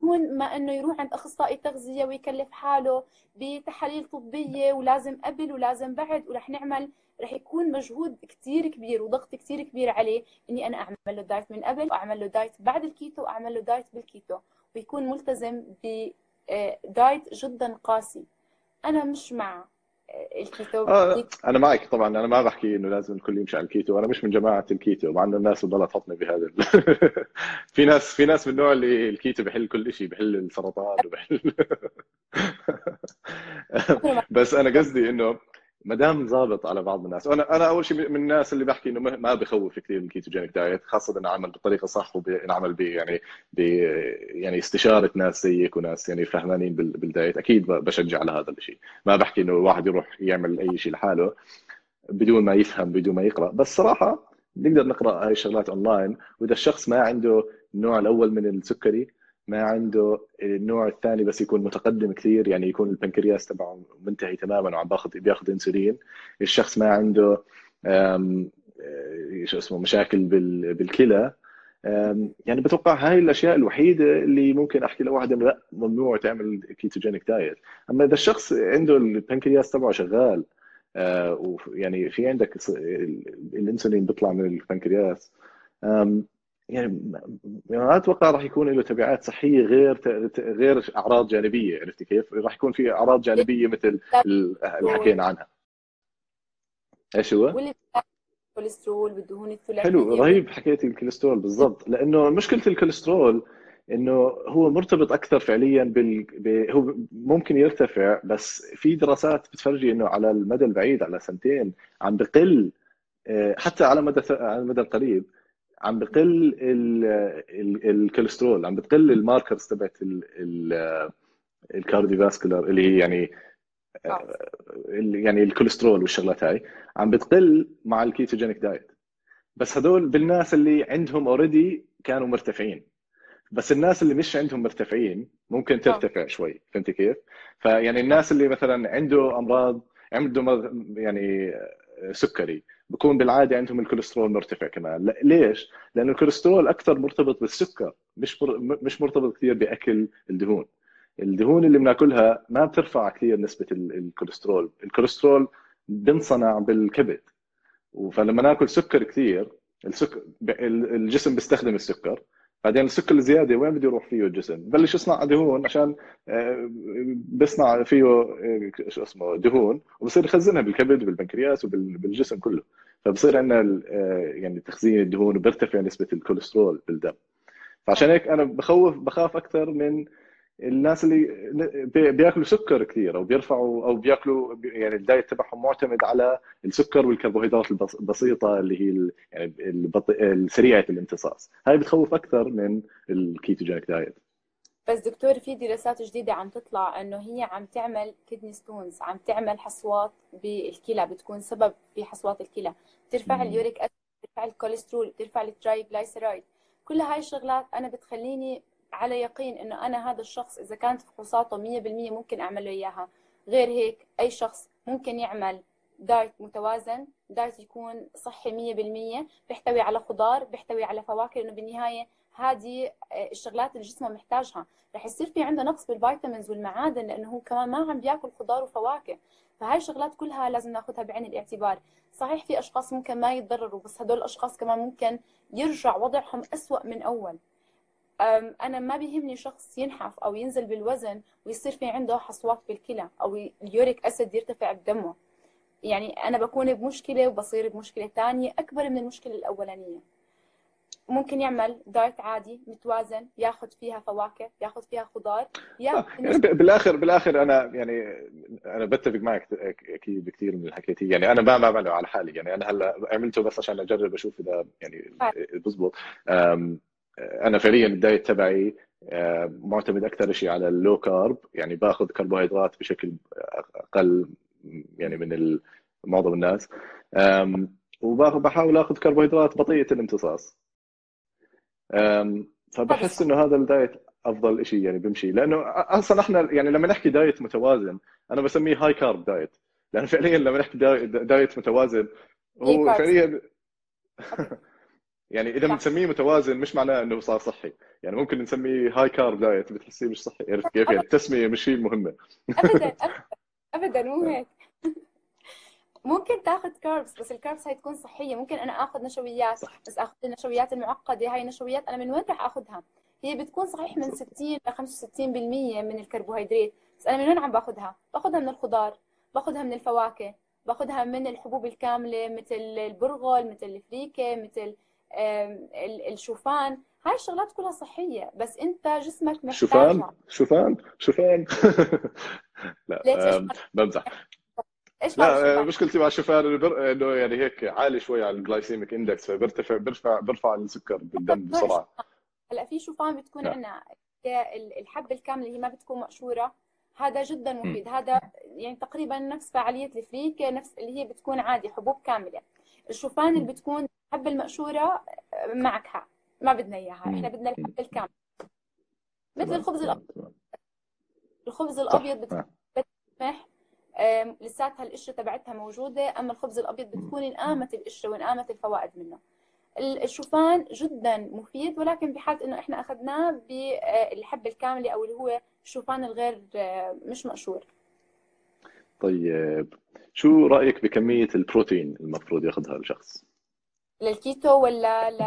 بدون ما إنه يروح عند أخصائي تغذية ويكلف حاله بتحاليل طبية ولازم قبل ولازم بعد ورح نعمل رح يكون مجهود كثير كبير وضغط كثير كبير عليه إني أنا أعمل له diet من قبل وأعمل له diet بعد الكيتو وأعمل له diet بالكيتو ويكون ملتزم ب diet آه، جدا قاسي. أنا مش مع الكيتو آه أنا معك طبعا أنا ما بحكي إنه لازم الكل يمشي على الكيتو أنا مش من جماعة الكيتو مع إنه الناس بتضلها تحطني بهذا في ناس في ناس من النوع اللي الكيتو بحل كل شيء بحل السرطان وبحل بس أنا قصدي إنه ما دام ظابط على بعض الناس. وأنا أنا أول شيء من الناس اللي بحكي إنه ما بخوف كثير ال ketogenic diet خاصة إنه عمل بالطريقة صح وبنعمل ب يعني ب يعني استشارة ناس زيك وناس يعني فهمانين بال diet. أكيد بشجع على هذا الشيء. ما بحكي إنه الواحد يروح يعمل أي شيء لحاله بدون ما يفهم بدون ما يقرأ. بس صراحة نقدر نقرأ هاي الشغلات اونلاين وإذا الشخص ما عنده النوع الأول من السكري ما عنده النوع الثاني بس يكون متقدم كثير يعني يكون البنكرياس تبعه منتهي تماما وعم باخذ بياخذ إنسولين. الشخص ما عنده آه، شو اسمه مشاكل بالكلى. يعني بتوقع هاي الأشياء الوحيدة اللي ممكن أحكي لواحد انه لا ممنوع تعمل ketogenic diet أما إذا الشخص عنده البنكرياس تبعه شغال آه، ويعني في عندك الإنسولين بيطلع من البنكرياس يعني ما أتوقع راح يكون له تبعات صحية غير غير أعراض جانبية عرفتي كيف؟ راح يكون في أعراض جانبية مثل اللي حكينا عنها. إيش هو؟ الكوليسترول بالدهون الثلاثية حلو رهيب حكيتي الكوليسترول بالضبط لأنه مشكلة الكوليسترول إنه هو مرتبط أكثر فعليا بال... ب... هو ممكن يرتفع بس في دراسات بتفرجي إنه على المدى البعيد على سنتين عم بقل آه، حتى على مدى على المدى القريب عم بقل الكوليسترول عم بتقل ال markers تبعت ال cardiovascular اللي هي يعني آه. يعني الكوليسترول والشغلات هاي عم بتقل مع ال ketogenic diet بس هدول بالناس اللي عندهم already كانوا مرتفعين بس الناس اللي مش عندهم مرتفعين ممكن ترتفع شوي فهمت كيف؟ فيعني الناس اللي مثلا عنده أمراض عنده يعني سكري بكون بالعادة عندهم الكوليسترول مرتفع كمان. ليش؟ لأنه الكوليسترول أكثر مرتبط بالسكر مش مش مرتبط كثير بأكل الدهون. الدهون اللي بناكلها ما بترفع كثير نسبة الكوليسترول. الكوليسترول بنصنع بالكبد. فلما ناكل سكر كثير السكر الجسم بيستخدم السكر. بعدين السكر الزيادة وين بده يروح فيه الجسم؟ ببلش يصنع دهون عشان آه، بيصنع فيه آه، شو اسمه دهون وبصير يخزنها بالكبد وبالبنكرياس وبالجسم كله فبصير عندنا آه، يعني تخزين الدهون وبرتفع نسبة الكوليسترول بالدم فعشان هيك أنا بخوف بخاف أكثر من الناس اللي بياكلوا سكر كثير أو بيرفعوا أو بياكلوا يعني ال diet تبعهم معتمد على السكر والكربوهيدرات البسيطة اللي هي يعني السريعة الامتصاص. هاي بتخوف أكثر من ال ketogenic diet. بس دكتور في دراسات جديدة عم تطلع إنه هي عم تعمل kidney stones عم تعمل حصوات بالكلى بتكون سبب في حصوات الكلى. بترفع ال uric acid بترفع الكوليسترول بترفع ال triglyceride كل هاي الشغلات أنا بتخليني على يقين إنه أنا هذا الشخص إذا كانت فحوصاته 100% ممكن أعمل له إياها. غير هيك أي شخص ممكن يعمل diet متوازن diet يكون صحي 100% بيحتوي على خضار بيحتوي على فواكه لأنه بالنهاية هذه آه، الشغلات اللي جسمه محتاجها. رح يصير في عنده نقص بال vitamins والمعادن لأنه هو كمان ما عم بياكل خضار وفواكه. فهاي الشغلات كلها لازم ناخذها بعين الاعتبار. صحيح في أشخاص ممكن ما يتضرروا بس هدول الأشخاص كمان ممكن يرجع وضعهم أسوأ من أول. أنا ما بيهمني شخص ينحف أو ينزل بالوزن ويصير في عنده حصوات بالكلى أو ال uric acid يرتفع بدمه. يعني أنا بكون بمشكلة وبصير بمشكلة ثانية أكبر من المشكلة الأولانية. ممكن يعمل دايت عادي متوازن ياخذ فيها فواكه ياخذ فيها خضار يعني بالاخر بالآخر أنا يعني أنا بتفق معك أكيد بكثير من اللي حكيتيه يعني أنا ما بعمله على حالي. يعني أنا هلأ عملته بس عشان أجرب أشوف إذا يعني بزبط. أنا فعليا الدايت تبعي آه، معتمد أكثر شيء على ال low carb يعني باخذ كربوهيدرات بشكل أقل يعني من معظم الناس. وبحاول آخذ كربوهيدرات بطيئة الامتصاص. فبحس إنه هذا الدايت أفضل شيء يعني بمشي. لأنه أصلا إحنا يعني لما نحكي دايت متوازن أنا بسميه high carb diet. لأنه فعليا لما نحكي دايت متوازن هو فعليا يعني إذا بنسميه متوازن مش معناه إنه صار صحي. يعني ممكن نسميه high carb diet بتحسيه مش صحي. عرفت كيف؟ يعني التسمية مش هي المهمة. ابدا ابدا مو هيك. ممكن تاخذ كاربس بس الكاربس هاي تكون صحية. ممكن أنا آخذ نشويات صح. بس آخذ النشويات المعقدة. هاي النشويات أنا من وين راح آخذها؟ هي بتكون صحيح من 60 ل 65% من الكربوهيدرات. بس أنا من وين عم باخذها؟ باخذها من الخضار باخذها من الفواكه باخذها من الحبوب الكاملة مثل البرغل مثل الفريكة مثل الشوفان هاي الشغلات كلها صحية بس انت جسمك محتاجها. شوفان؟ شوفان؟ شوفان؟ لا بمزح. إيش لا مشكلتي مع الشوفان إنه يعني هيك عالي شوي على ال glycemic index فبرتفع برفع برفع السكر بالدم بسرعة. هلأ في شوفان بتكون عندنا الحبة الكاملة اللي هي ما بتكون مقشورة. هذا جدا مفيد. هذا يعني تقريبا نفس فعالية الفريكه نفس اللي هي بتكون عادي حبوب كاملة. الشوفان اللي بتكون الحبه المقشوره معك حق ما بدنا إياها. إحنا بدنا الحبه الكامله مثل الخبز الأبيض. الخبز الأبيض بتسمح لساتها القشرة تبعتها موجودة أما الخبز الأبيض بتكون انقامت القشرة وانقامت الفوائد منه. الشوفان جدا مفيد ولكن بحاله إنه إحنا أخذناه بالحبه الكاملة أو اللي هو الشوفان الغير مش مقشور طيب. شو رأيك بكمية البروتين المفروض ياخذها الشخص؟ للكيتو ولا ل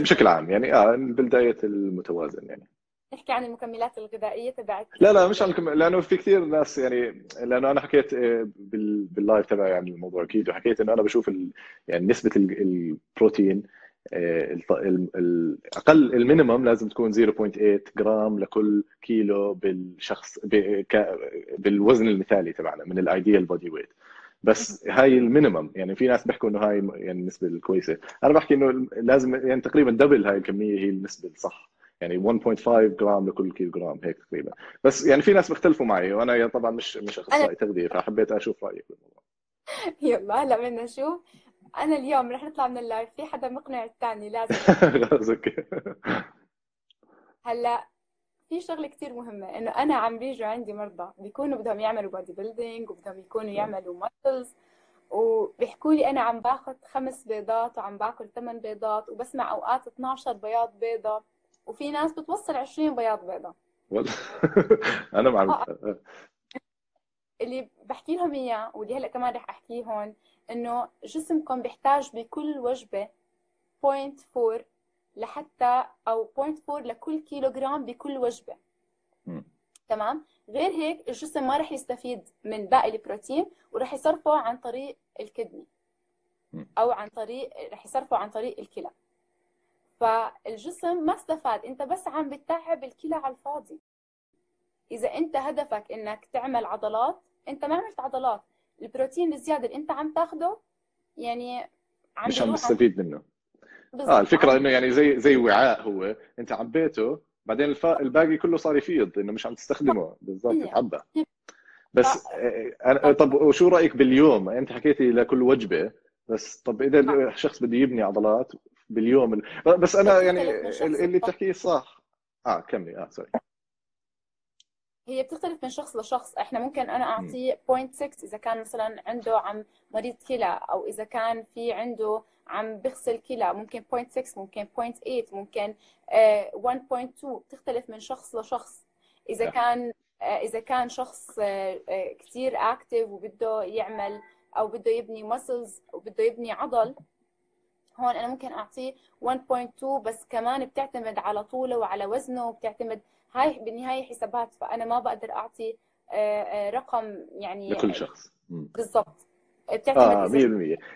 بشكل عام يعني آه بالدايت المتوازن يعني. نحكي عن المكملات الغذائية تبعت؟ لا لا مش عن الكم... لأنه في كثير ناس يعني لأنه أنا حكيت آه، بال... بال live تبعي عن الموضوع أكيد وحكيت إنه أنا بشوف ال... يعني نسبة البروتين آه، الاقل ال minimum لازم تكون 0.8 جرام لكل كيلو بالشخص ب... ك... بالوزن المثالي تبعنا من ال ideal body weight بس هاي ال minimum. يعني في ناس بيحكوا إنه هاي يعني النسبة الكويسة. أنا بحكي إنه لازم يعني تقريبا double هاي الكمية هي النسبة الصح. يعني 1.5 جرام لكل كيلو جرام هيك تقريبا. بس يعني في ناس بيختلفوا معي وأنا طبعا مش مش أخصائي تغذية فحبيت أشوف رأيك بالموضوع. يلا هلا بدنا نشوف. أنا اليوم رح نطلع من ال live في حدا مقنع الثاني لازم. خلص okay. هلا في شغلة كثير مهمة إنه أنا عم بيجوا عندي مرضى بيكونوا بدهم يعملوا body building وبدهم يكونوا يعملوا muscles وبيحكوا لي أنا عم باخذ خمس بيضات وعم باكل ثمان بيضات وبسمع أوقات 12 بياض بيضة وفي ناس بتوصل 20 بياض بيضة. أنا مع آه. اللي بحكي لهم إياه واللي هلأ كمان رح احكيه هون إنه جسمكم بيحتاج بكل وجبة 0.4 لحتى أو 0.4 لكل كيلو جرام بكل وجبة. تمام؟ غير هيك الجسم ما رح يستفيد من باقي البروتين ورح يصرفه عن طريق الكدني. أو عن طريق رح يصرفه عن طريق الكلى. فالجسم ما استفاد. أنت بس عم بتتعب الكلى على الفاضي. إذا أنت هدفك إنك تعمل عضلات أنت ما عملت عضلات. البروتين الزيادة اللي أنت عم تاخده يعني عم مش عم تستفيد منه. آه الفكرة إنه يعني زي زي وعاء هو. أنت عبيته بعدين الف... الباقي كله صار يفيض إنه مش عم تستخدمه. بالضبط يتعبى بس آه، أنا... طب وشو رأيك باليوم؟ أنت حكيتي لكل وجبة بس طب إذا الشخص بده يبني عضلات باليوم بس أنا يعني اللي بتحكيه صح. آه كملي. آه سوري هي بتختلف من شخص لشخص. إحنا ممكن أنا أعطيه 0.6 إذا كان مثلا عنده عم مريض كلى أو إذا كان في عنده عم بغسل كلى ممكن 0.6 ممكن 0.8 ممكن 1.2 آه، بتختلف من شخص لشخص. إذا كان آه، إذا كان شخص آه، كثير اكتف وبده يعمل أو بده يبني مسلز وبده يبني عضل هون أنا ممكن أعطيه 1.2 بس كمان بتعتمد على طوله وعلى وزنه وبتعتمد هاي بالنهاية حسابات فأنا ما بقدر أعطي رقم يعني لكل شخص. بالضبط. آه 100%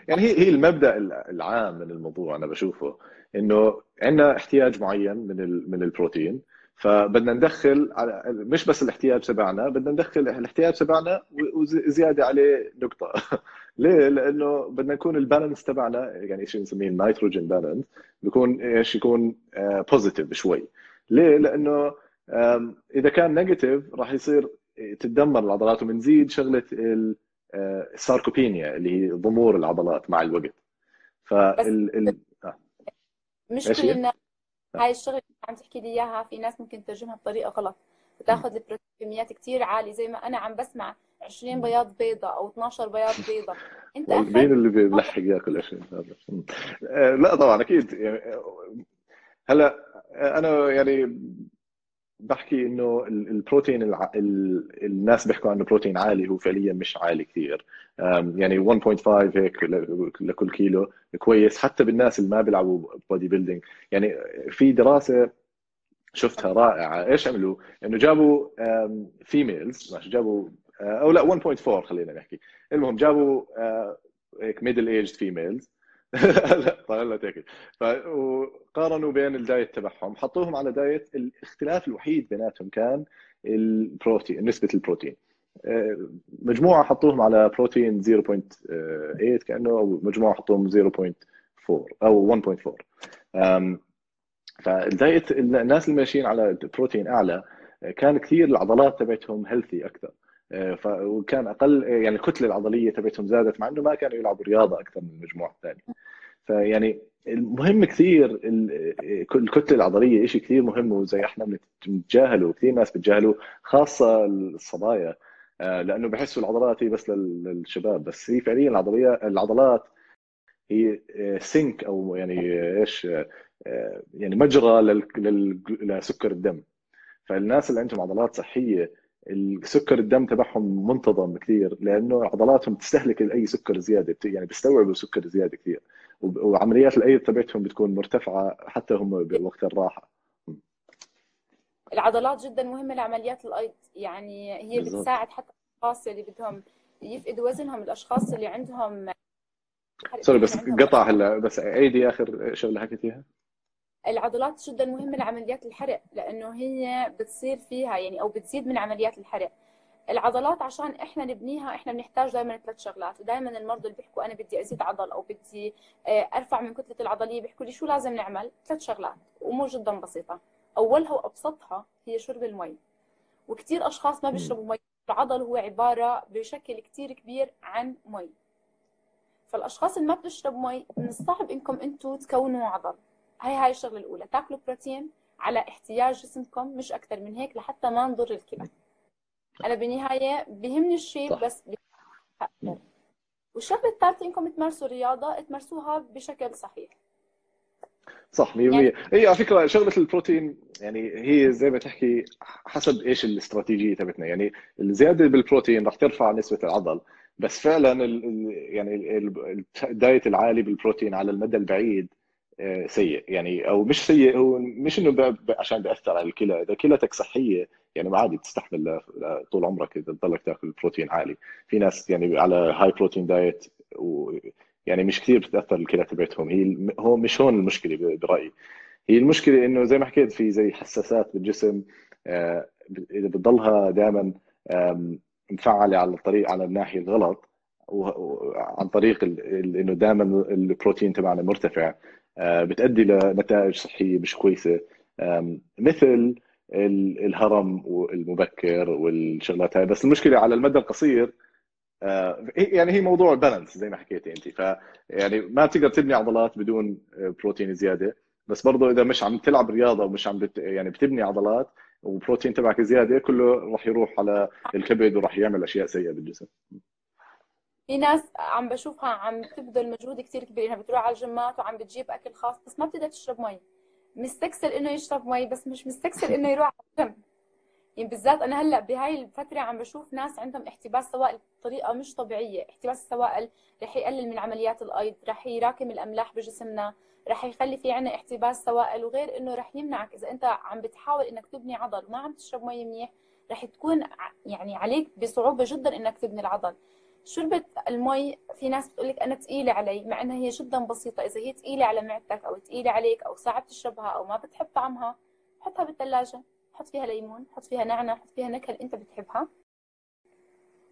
يعني هي هي المبدأ العام من الموضوع أنا بشوفه إنه عندنا احتياج معين من من البروتين فبدنا ندخل على مش بس الاحتياج تبعنا بدنا ندخل الاحتياج تبعنا وزيادة عليه نقطة ليه؟ لأنه بدنا نكون ال balance تبعنا يعني شيء بنسميه ال nitrogen balance بيكون إيش يكون positive آه شوي ليه؟ لأنه إذا كان negative راح يصير تتدمر العضلات وبنزيد شغلة ال sarcopenia اللي هي ضمور العضلات مع الوقت فال ال... آه. مش كل الناس هاي الشغله اللي عم تحكي لي إياها في ناس ممكن تترجمها بطريقة غلط. بتاخذ البروتين بكميات كثير عالية زي ما أنا عم بسمع 20 بياض بيضة أو 12 بياض بيضة. أنت مين اللي بيلحق ياكل 20 هذا آه، لا طبعا أكيد. يعني هلأ أنا يعني بحكي إنه البروتين الع... ال... الناس بيحكوا عنه بروتين عالي هو فعليا مش عالي كثير يعني 1.5 هيك لكل كيلو كويس حتى بالناس اللي ما بيلعبوا body building يعني في دراسة شفتها رائعة. إيش عملوا؟ إنه جابوا females ماشي جابوا آه، أو لا 1.4 خلينا نحكي. المهم جابوا آه، هيك middle aged females لا طلعت هيك وقارنوا بين الدايت تبعهم. حطوهم على دايت. الاختلاف الوحيد بيناتهم كان البروتين نسبة البروتين. آه، مجموعة حطوهم على بروتين 0.8 كأنه أو مجموعة حطوهم 0.4 أو 1.4 فالدايت الناس اللي ماشيين على بروتين أعلى كان كثير العضلات تبعتهم healthy أكثر. آه، وكان أقل يعني الكتله العضلية تبعتهم زادت مع إنه ما كانوا يلعبوا رياضة أكثر من المجموعه الثانية فيعني المهم كثير الكتلة العضلية شيء كثير مهم وزي إحنا بنتجاهله كثير ناس بتجاهلوا خاصة الصبايا. آه، لأنه بحسوا العضلات هي بس للشباب بس هي فعليا العضليه العضلات هي سينك أو يعني إيش آه، يعني مجرى لسكر الدم. فالناس اللي عندهم عضلات صحية السكر الدم تبعهم منتظم كثير لأنه عضلاتهم تستهلك اي سكر زيادة يعني بيستوعبوا سكر زيادة كثير. وعمليات الأيض تبعتهم بتكون مرتفعة حتى هم بوقت الراحة. العضلات جدا مهمة لعمليات الأيض يعني هي بالزبط. بتساعد حتى الأشخاص اللي بدهم يفقدوا وزنهم الأشخاص اللي عندهم سوري بس قطع هلا بس عيدي آخر شغلة حكيتيها العضلات جدا مهمه لعمليات الحرق لأنه هي بتصير فيها يعني أو بتزيد من عمليات الحرق. العضلات عشان إحنا نبنيها إحنا بنحتاج دائما ثلاث شغلات. ودائما المرضى اللي بيحكوا أنا بدي أزيد عضل أو بدي آه، أرفع من كتلة العضلية بيحكوا لي شو لازم نعمل؟ ثلاث شغلات امور جدا بسيطة. أولها وأبسطها هي شرب المي. وكثير أشخاص ما بيشربوا مي. العضل هو عبارة بشكل كثير كبير عن مي. فالأشخاص اللي ما بتشرب مي من الصعب إنكم أنتم تكونوا عضل. هاي هاي الشغلة الأولى. تاكلوا بروتين على احتياج جسمكم مش أكثر من هيك لحتى ما نضر الكلى أنا بالنهايه بهمني الشيء بس والشغله الثالثه إنكم تمارسوا رياضة تمارسوها بشكل صحيح. صح 100% يعني... هي على فكرة شغلة البروتين يعني هي زي ما تحكي حسب إيش الاستراتيجية تبعتنا. يعني الزيادة بالبروتين رح ترفع نسبة العضل بس فعلا ال يعني الدايت العالي بالبروتين على المدى البعيد سيء. يعني أو مش سيء هو مش إنه عشان بيأثر على الكلى. إذا كلتك صحية يعني عادي تستحمل طول عمرك إذا تضلك تأكل بروتين عالي. في ناس يعني على هاي بروتين دايت و يعني مش كثير بتتاثر الكلى تبعتهم. هي هو مش هون المشكلة برأيي. هي المشكلة إنه زي ما حكيت في زي حساسات بالجسم آه، إذا بتضلها دائما مفعلة على الطريق على الناحية الغلط وعن طريق إنه دائما البروتين تبعنا مرتفع. آه، بتؤدي لنتائج صحية مش كويسة. مثل الهرم المبكر والشغلات هاي. بس المشكلة على المدى القصير آه، يعني هي موضوع بالانس زي ما حكيتي انت ف يعني ما بتقدر تبني عضلات بدون بروتين زيادة. بس برضه إذا مش عم تلعب رياضة ومش عم بت يعني بتبني عضلات وبروتين تبعك زيادة كله راح يروح على الكبد وراح يعمل أشياء سيئة بالجسم. في ناس عم بشوفها عم تبذل مجهود كثير كبير انها بتروح على الجيمات وعم بتجيب أكل خاص بس ما بتقدر تشرب مي. مستكسل إنه يشرب مي بس مش مستكسل إنه يروح على الجيم. يعني بالذات أنا هلأ بهاي الفترة عم بشوف ناس عندهم احتباس سوائل بطريقة مش طبيعية احتباس السوائل رح يقلل من عمليات الأيض رح يراكم الأملاح بجسمنا رح يخلي في عنا احتباس سوائل وغير إنه رح يمنعك. إذا أنت عم بتحاول إنك تبني عضل وما عم تشرب مي منيح رح تكون يعني عليك بصعوبة جدا إنك تبني العضل. شربة المي في ناس بتقول لك أنا ثقيله علي مع إنها هي جدا بسيطة. إذا هي ثقيله على معدتك أو ثقيله عليك أو صعب تشربها أو ما بتحب طعمها حطها بالثلاجة. حط فيها ليمون حط فيها نعناع حط فيها نكهة اللي أنت بتحبها.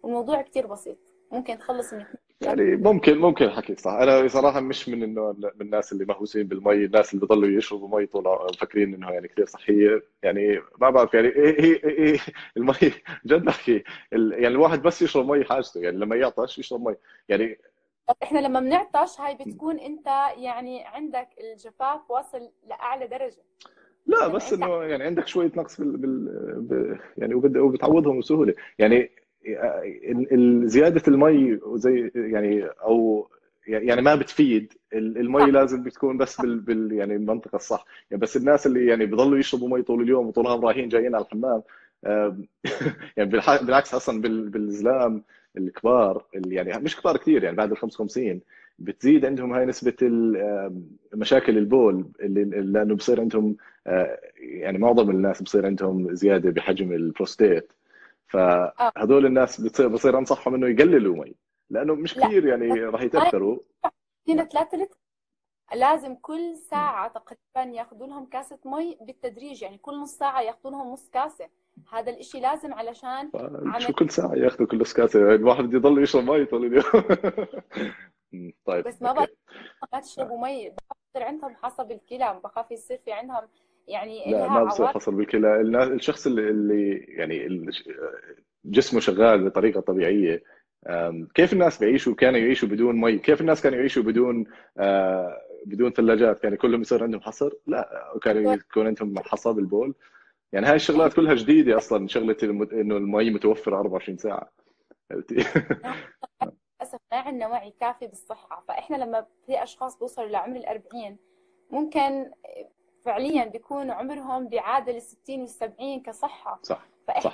والموضوع كثير بسيط. ممكن تخلص من يعني ممكن ممكن حكيك صح. أنا صراحة مش من النوع من الناس اللي مهووسين بالمي الناس اللي بضلوا يشربوا مي طول مفكرين إنه يعني كثير صحية. يعني ما بعرف يعني هي هي, هي المي؟ جد بحكي يعني الواحد بس يشرب مي حاجته يعني لما يعطش يشرب مي. يعني إحنا لما بنعطش هاي بتكون أنت يعني عندك الجفاف واصل لأعلى درجة. لا يعني بس إنه يعني عندك شوية نقص بال, بال... ب... يعني وبتعوضهم بسهولة. يعني زيادة المي وزي يعني أو يعني ما بتفيد. المي لازم بتكون بس بال, بال يعني المنطقة الصح. يعني بس الناس اللي يعني بيضلوا يشربوا مي طول اليوم وطول النهار رايحين جايين على الحمام يعني بالعكس أصلا بالزلام الكبار اللي يعني مش كبار كثير يعني بعد ال 55 بتزيد عندهم هاي نسبة مشاكل البول اللي لأنه بصير عندهم آه، يعني معظم الناس بصير عندهم زيادة بحجم البروستيت. فهذول الناس بتصير بصير أنصحهم إنه يقللوا مي. لأنه مش كثير يعني راح يتاثروا هنا 3 لتر لازم كل ساعة تقريبا يأخذوا لهم كاسة مي بالتدريج يعني كل نص ساعة يأخذوا لهم نص كاسة. هذا الإشي لازم علشان شو كل ساعة يأخذوا كل نص كاسة؟ يعني الواحد بده يضل يشرب مي طول اليوم. طيب بس ما بقى ما تشربوا مي. بصير عندهم حسب الكلى بخاف يصير في عندهم يعني لا ما بصير حصل بالكلى الشخص اللي, اللي يعني جسمه شغال بطريقة طبيعية كيف الناس بيعيشوا؟ كانوا يعيشوا بدون مي كيف الناس كانوا يعيشوا بدون آه، بدون ثلاجات؟ كان كلهم يصير عندهم حصر؟ لا كانوا يكون عندهم حصى بالبول. يعني هاي الشغلات كلها جديدة أصلا شغلة إنه المي متوفرة 24 ساعة. للأسف ما عندنا وعي كافي بالصحة. فإحنا لما في أشخاص بيوصلوا لعمر ال 40 ممكن فعليا بيكون عمرهم بيعادل ال 60 وال 70 كصحة. صح فإحنا.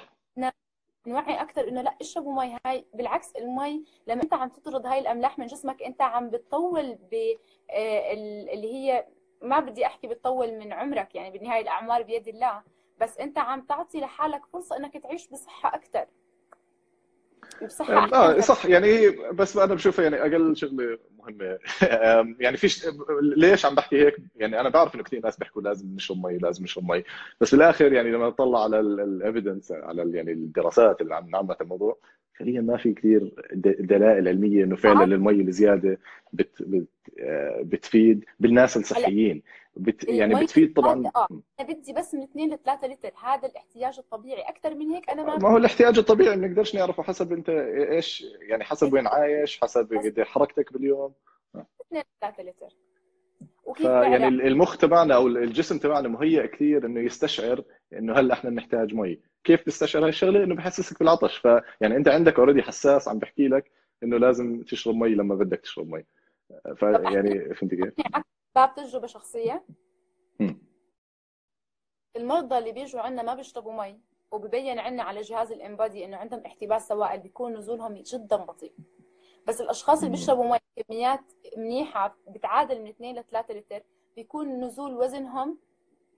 نوعي أكثر إنه لا اشربوا مي هاي. بالعكس المي لما أنت عم تطرد هاي الأملاح من جسمك أنت عم بتطول ب آه، اللي هي ما بدي أحكي بتطول من عمرك يعني بالنهاية الأعمار بيد الله. بس أنت عم تعطي لحالك فرصة إنك تعيش بصحة أكثر آه صح يعني بس أنا بشوفها يعني أقل شغلة مهمة. يعني فيش ليش عم بحكي هيك؟ يعني أنا بعرف إنه كثير ناس بيحكوا لازم نشرب مي لازم نشرب مي. بس بالآخر يعني لما نطلع على ال evidence على يعني الدراسات اللي عم نعمل الموضوع فعليا ما في كثير دلائل علمية إنه فعلا المي الزيادة بت بت آه، بتفيد بالناس الصحيين. بت يعني بتفيد طبعا. آه أنا بدي بس من 2 ل 3 لتر هذا الاحتياج الطبيعي. أكثر من هيك أنا ما ما هو الاحتياج الطبيعي ما نقدرش نعرفه حسب أنت إيش يعني حسب وين عايش حسب قد حركتك باليوم. 2 ل 3 لتر. وكيف يعني المخ تبعنا أو الجسم تبعنا مهيئ كثير إنه يستشعر إنه هلأ إحنا بنحتاج مي. كيف بتستشعر هاي الشغلة إنه بحسسك بالعطش. فيعني أنت عندك already حساس عم بحكي لك إنه لازم تشرب مي لما بدك تشرب مي. فيعني فهمت كيف؟ باب تجربة شخصية. المرضى اللي بيجوا عندنا ما بيشربوا مي وببين عندنا على جهاز ال InBody إنه عندهم احتباس سوائل بيكون نزولهم جدا بطيء. بس الأشخاص اللي بيشربوا مي كميات منيحة بتعادل من 2 ل 3 لتر بيكون نزول وزنهم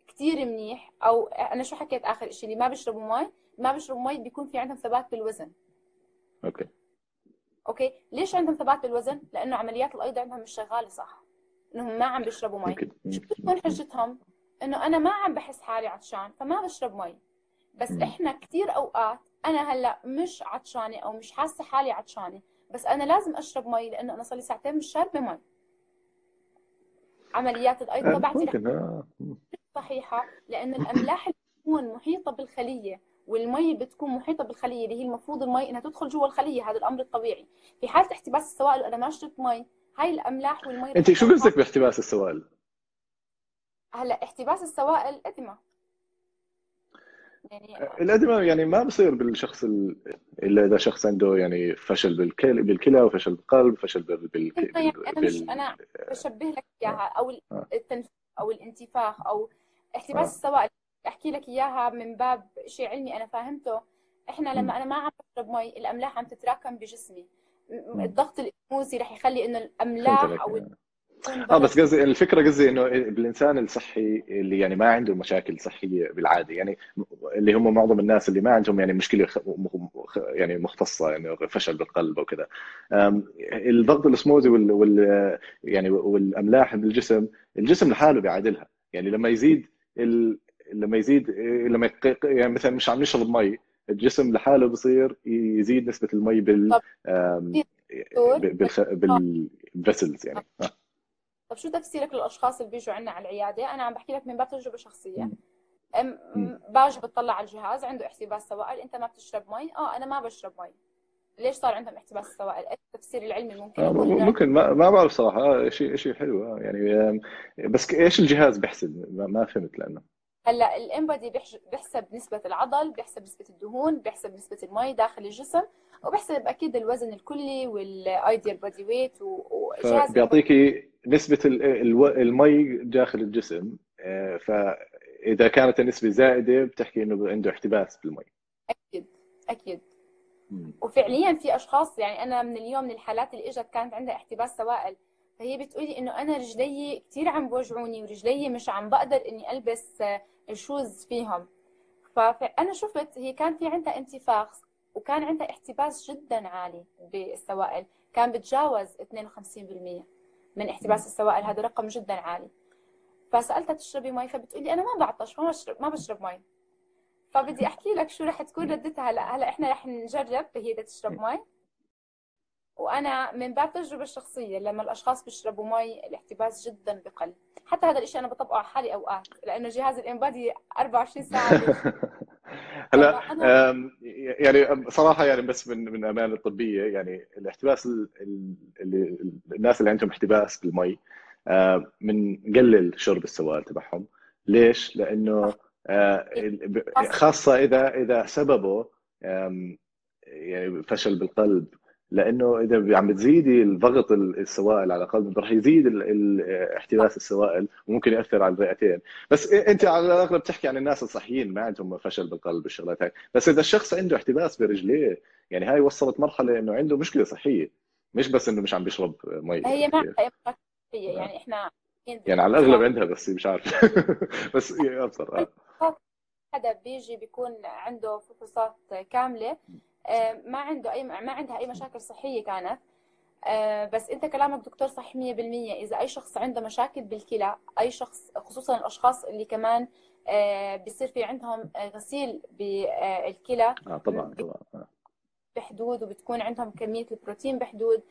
كثير منيح. أو أنا شو حكيت آخر شيء اللي ما بيشربوا مي ما بيشربوا مي بيكون في عندهم ثبات بالوزن. okay. okay؟ ليش عندهم ثبات بالوزن؟ لأنه عمليات الأيض عندهم مش شغالة صح. إنهم ما عم بيشربوا مي. شو بتكون حجتهم؟ إنه أنا ما عم بحس حالي عطشان فما بشرب مي. بس إحنا كثير أوقات أنا هلأ مش عطشانة أو مش حاسة حالي عطشانة بس أنا لازم أشرب مي لأنه أنا صار لي ساعتين مش شاربة مي. عمليات الأيض آه، تبعتي آه. صحيحة لأنه الأملاح اللي بتكون محيطة بالخلية والمي بتكون محيطة بالخلية اللي هي المفروض المي إنها تدخل جوا الخلية هذا الأمر الطبيعي. في حالة احتباس السوائل أنا ما شربت مي هاي الأملاح والمي أنت شو قصدك باحتباس السوائل؟ هلا احتباس السوائل ادمه يعني الأدمة يعني ما بصير بالشخص إلا إذا شخص عنده يعني فشل بالكلى بالكلى وفشل بالقلب وفشل بال, بال... يعني أنا مش أنا بشبه لك إياها أو آه. التنفس أو الانتفاخ أو احتباس آه. السوائل. أحكي لك إياها من باب شيء علمي أنا فاهمته. إحنا لما أنا ما عم بشرب مي الأملاح عم تتراكم بجسمي. الضغط الانفوزي رح يخلي إنه الأملاح أو آه بس قصدي الفكرة قصدي إنه بالانسان الصحي اللي يعني ما عنده مشاكل صحية بالعادة يعني اللي هم معظم الناس اللي ما عندهم يعني مشكلة يعني مختصة يعني فشل بالقلب أو كذا الضغط الإسموزي وال, وال يعني والأملاح بالجسم الجسم لحاله بيعادلها. يعني لما يزيد ال... لما يزيد لما يعني مثلا مش عم نشرب مي الجسم لحاله بصير يزيد نسبة المي بال بال vessels يعني. طب شو تفسيرك للأشخاص اللي بيجوا عندنا على العيادة؟ أنا عم بحكي لك من باب تجربة شخصية. باجي بتطلع على الجهاز عنده احتباس سوائل أنت ما بتشرب مي؟ آه أنا ما بشرب مي. ليش صار عندهم احتباس السوائل؟ إيش التفسير العلمي ممكن آه ممكن ما, ما بعرف صراحة شيء شيء حلو آه، يعني بس إيش الجهاز بيحسب ما فهمت لأنه. هلا ال InBody بيحسب نسبة العضل بيحسب نسبة الدهون بيحسب نسبة المي داخل الجسم وبيحسب أكيد الوزن الكلي وال ideal body weight وجهاز بيعطيكي نسبة المي داخل الجسم آه، فاذا كانت النسبة زائدة بتحكي إنه عنده احتباس بالمي. أكيد أكيد. وفعليا في أشخاص يعني أنا من اليوم من الحالات اللي إجت كانت عندها احتباس سوائل فهي بتقولي إنه أنا رجلي كثير عم بوجعوني ورجلي مش عم بقدر إني ألبس ال shoes فيهم. فانا شفت هي كان في عندها انتفاخ وكان عندها احتباس جدا عالي بالسوائل. كان بتجاوز 52% من احتباس السوائل. هذا رقم جدا عالي. فسألتها تشربي مي؟ فبتقولي أنا ما بعطش ما بشرب ما بشرب مي. فبدي أحكي لك شو رح تكون ردتها. هلا هلا إحنا رح نجرب هي تشرب مي. وأنا من باب التجربه الشخصيه لما الأشخاص بيشربوا مي الاحتباس جدا بقل. حتى هذا الشيء أنا بطبقه على حالي أوقات لأنه جهاز الانبادي 24 ساعة. هلا يعني صراحة يعني بس من من امانه الطبية يعني الاحتباس اللي الناس اللي عندهم احتباس بالمي من قلل شرب السوائل تبعهم. ليش؟ لأنه آه، خاصة اذا إذا سببه يعني فشل بالقلب لأنه إذا عم بتزيدي الضغط السوائل على القلب رح يزيد احتباس السوائل وممكن يأثر على الرئتين بس أنت على الأغلب بتحكي عن الناس الصحيين ما عندهم فشل بالقلب الشغلات هاي. بس إذا الشخص عنده احتباس برجليه يعني هاي وصلت مرحلة إنه عنده مشكلة صحية. مش بس إنه مش عم بيشرب مي هي ما يعني إحنا يعني على الأغلب عندها بس مش عارف. بس أبصر. حدا بيجي بيكون عنده فحوصات كاملة. آه، ما عنده أي ما عندها أي مشاكل صحية كانت. آه، بس أنت كلامك دكتور صح 100% إذا أي شخص عنده مشاكل بالكلى أي شخص خصوصا الأشخاص اللي كمان آه، بيصير في عندهم غسيل بالكلى آه طبعا طبعا. بحدود وبتكون عندهم كمية البروتين بحدود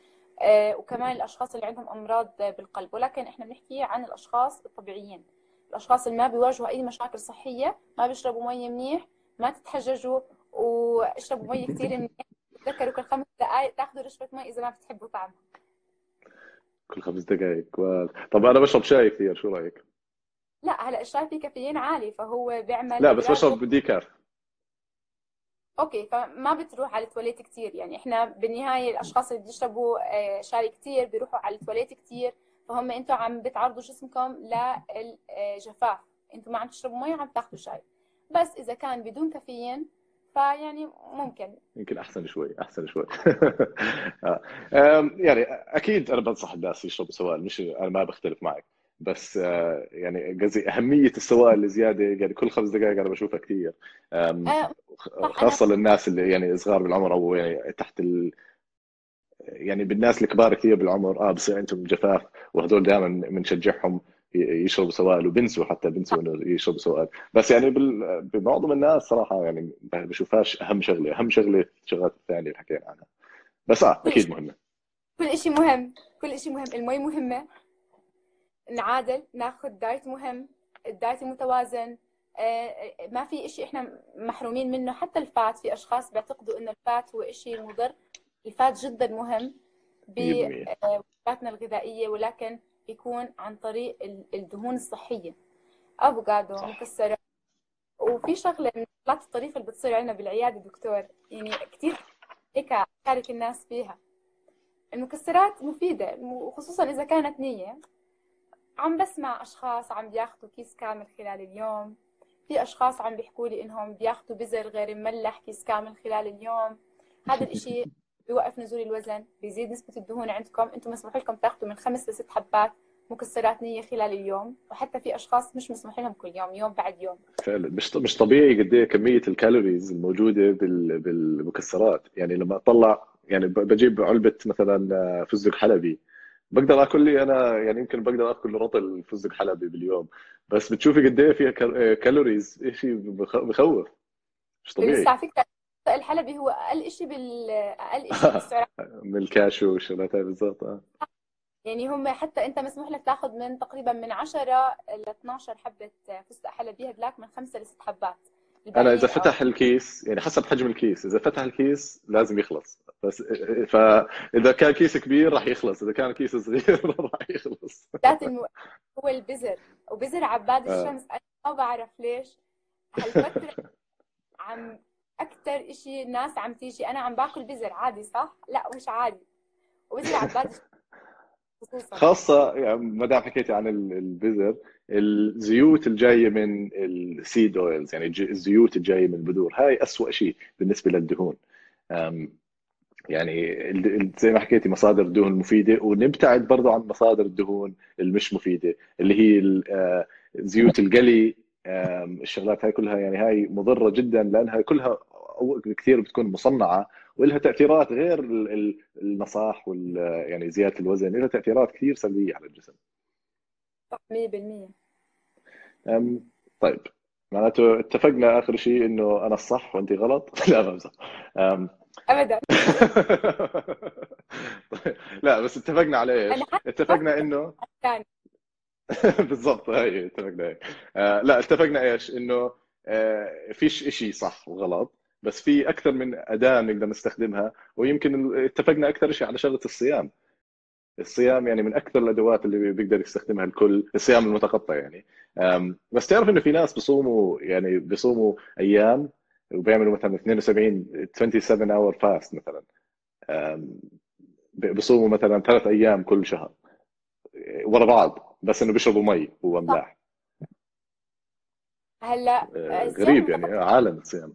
وكمان الأشخاص اللي عندهم أمراض بالقلب. ولكن إحنا بنحكي عن الأشخاص الطبيعيين. الأشخاص اللي ما بيواجهوا أي مشاكل صحية ما بيشربوا مي منيح ما تتحججوا واشربوا مي كثير منيح تذكروا كل خمس دقائق تاخذوا رشفه مي إذا ما بتحبوا طعمها. كل خمس دقائق طب أنا بشرب شاي كثير شو رأيك؟ لا هلأ الشاي فيه كافيين عالي فهو بيعمل لا بس بشرب decaf okay فما بتروح على التواليت كثير يعني إحنا بالنهاية الأشخاص اللي بيشربوا آه، شاي كثير بيروحوا على التواليت كثير فهم أنتم عم بتعرضوا جسمكم للجفاف أنتم ما عم تشربوا مي عم تاخذوا شاي. بس إذا كان بدون كافيين فيعني ممكن. يمكن أحسن شوي أحسن شوي. آه. يعني أكيد أنا بنصح الناس يشربوا سوائل مش أنا ما بختلف معك. بس آه، يعني قصدي أهمية السوائل الزيادة يعني كل خمس دقائق أنا بشوفها كثير. آه، خاصة للناس اللي يعني صغار بالعمر أو يعني تحت ال يعني بالناس الكبار كثير بالعمر. آه بصير عندهم جفاف وهذول دائما بنشجعهم يشربوا سوائل وبنسوا حتى بنسوا إنه يشربوا سوائل. بس يعني بمعظم الناس صراحة يعني بشوفهاش أهم شغلة أهم شغلة الشغلات الثانية اللي حكينا عنها. بس آه أكيد مهمة. كل شيء مهم كل شيء مهم. المي مهمة نعادل ناخذ دايت مهم الدايت المتوازن. آه، ما في شيء إحنا محرومين منه. حتى الفات في أشخاص بيعتقدوا إنه الفات هو شيء مضر. الفات جدا مهم بوجباتنا الغذائية ولكن يكون عن طريق الدهون الصحية. أفوكادو مكسرات وفي شغلة من الشغلات الطريفة اللي بتصير عندنا بالعيادة دكتور. يعني كثير هيك أشارك الناس فيها. المكسرات مفيدة وخصوصا إذا كانت نية. عم بسمع أشخاص عم بياخذوا كيس كامل خلال اليوم. في أشخاص عم بيحكوا لي إنهم بياخذوا بذر غير مملح كيس كامل خلال اليوم. هذا الإشي بيوقف نزول الوزن بيزيد نسبة الدهون عندكم. أنتم مسموح لكم تاخذوا من خمس لست حبات مكسرات نية خلال اليوم. وحتى في أشخاص مش مسموح لهم كل يوم يوم بعد يوم. فعلا. مش مش طبيعي قد إيه كمية ال calories الموجودة بالمكسرات. يعني لما أطلع يعني بجيب علبة مثلا فستق حلبي. بقدر آكل لي أنا يعني يمكن بقدر آكل رطل فستق حلبي باليوم. بس بتشوفي قد إيه فيها calories شيء بخوف. مش طبيعي. على فكرة الحلبي هو أقل شيء بال أقل شيء بالسعرات من الكاشو والشغلات هاي بالضبط آه. يعني هم حتى أنت مسموح لك تاخذ من تقريبا من 10 ل 12 حبة فستق حلبي هدلاك من 5 ل 6 حبات. أنا إذا فتح الكيس يعني حسب حجم الكيس إذا فتح الكيس لازم يخلص. بس فاذا كان كيس كبير راح يخلص إذا كان كيس صغير راح يخلص. ذات المو... هو البزر. وبزر عباد آه. الشمس ما بعرف ليش هالفترة عم أكثر إشي الناس عم تيجي أنا عم باكل بزر عادي صح؟ لا مش عادي. وبزر عباد خاصة يعني ما دام حكيتي عن البذر الزيوت الجاية من ال seed oils يعني الزيوت الجاية من البذور هاي أسوأ شيء بالنسبة للدهون. يعني زي ما حكيتي مصادر الدهون المفيدة ونبتعد برضه عن مصادر الدهون المش مفيدة اللي هي زيوت القلي الشغلات هاي كلها يعني هاي مضرة جدا لأنها كلها كثير بتكون مصنعة ولها تأثيرات غير النصاح وال يعني زيادة الوزن لها تأثيرات كثير سلبية على الجسم. 100% طيب. معناته اتفقنا آخر شيء إنه أنا الصح وانت غلط؟ لا بمزح ابدا. لا بس اتفقنا على إيش؟ اتفقنا إنه بالضبط هي اتفقنا هيك آه لا اتفقنا إيش؟ إنه آه فيش شيء صح وغلط. بس في أكثر من أداة نقدر نستخدمها ويمكن اتفقنا أكثر شيء على شغلة الصيام. الصيام يعني من أكثر الأدوات اللي بيقدر يستخدمها الكل الصيام المتقطع يعني. بس تعرف إنه في ناس بيصوموا يعني بيصوموا أيام وبيعملوا مثلا 72 27 hour fast مثلا. بيصوموا مثلا ثلاث أيام كل شهر. ورا بعض بس إنه بيشربوا مي وأملاح. هلأ آه، غريب يعني عالم الصيام.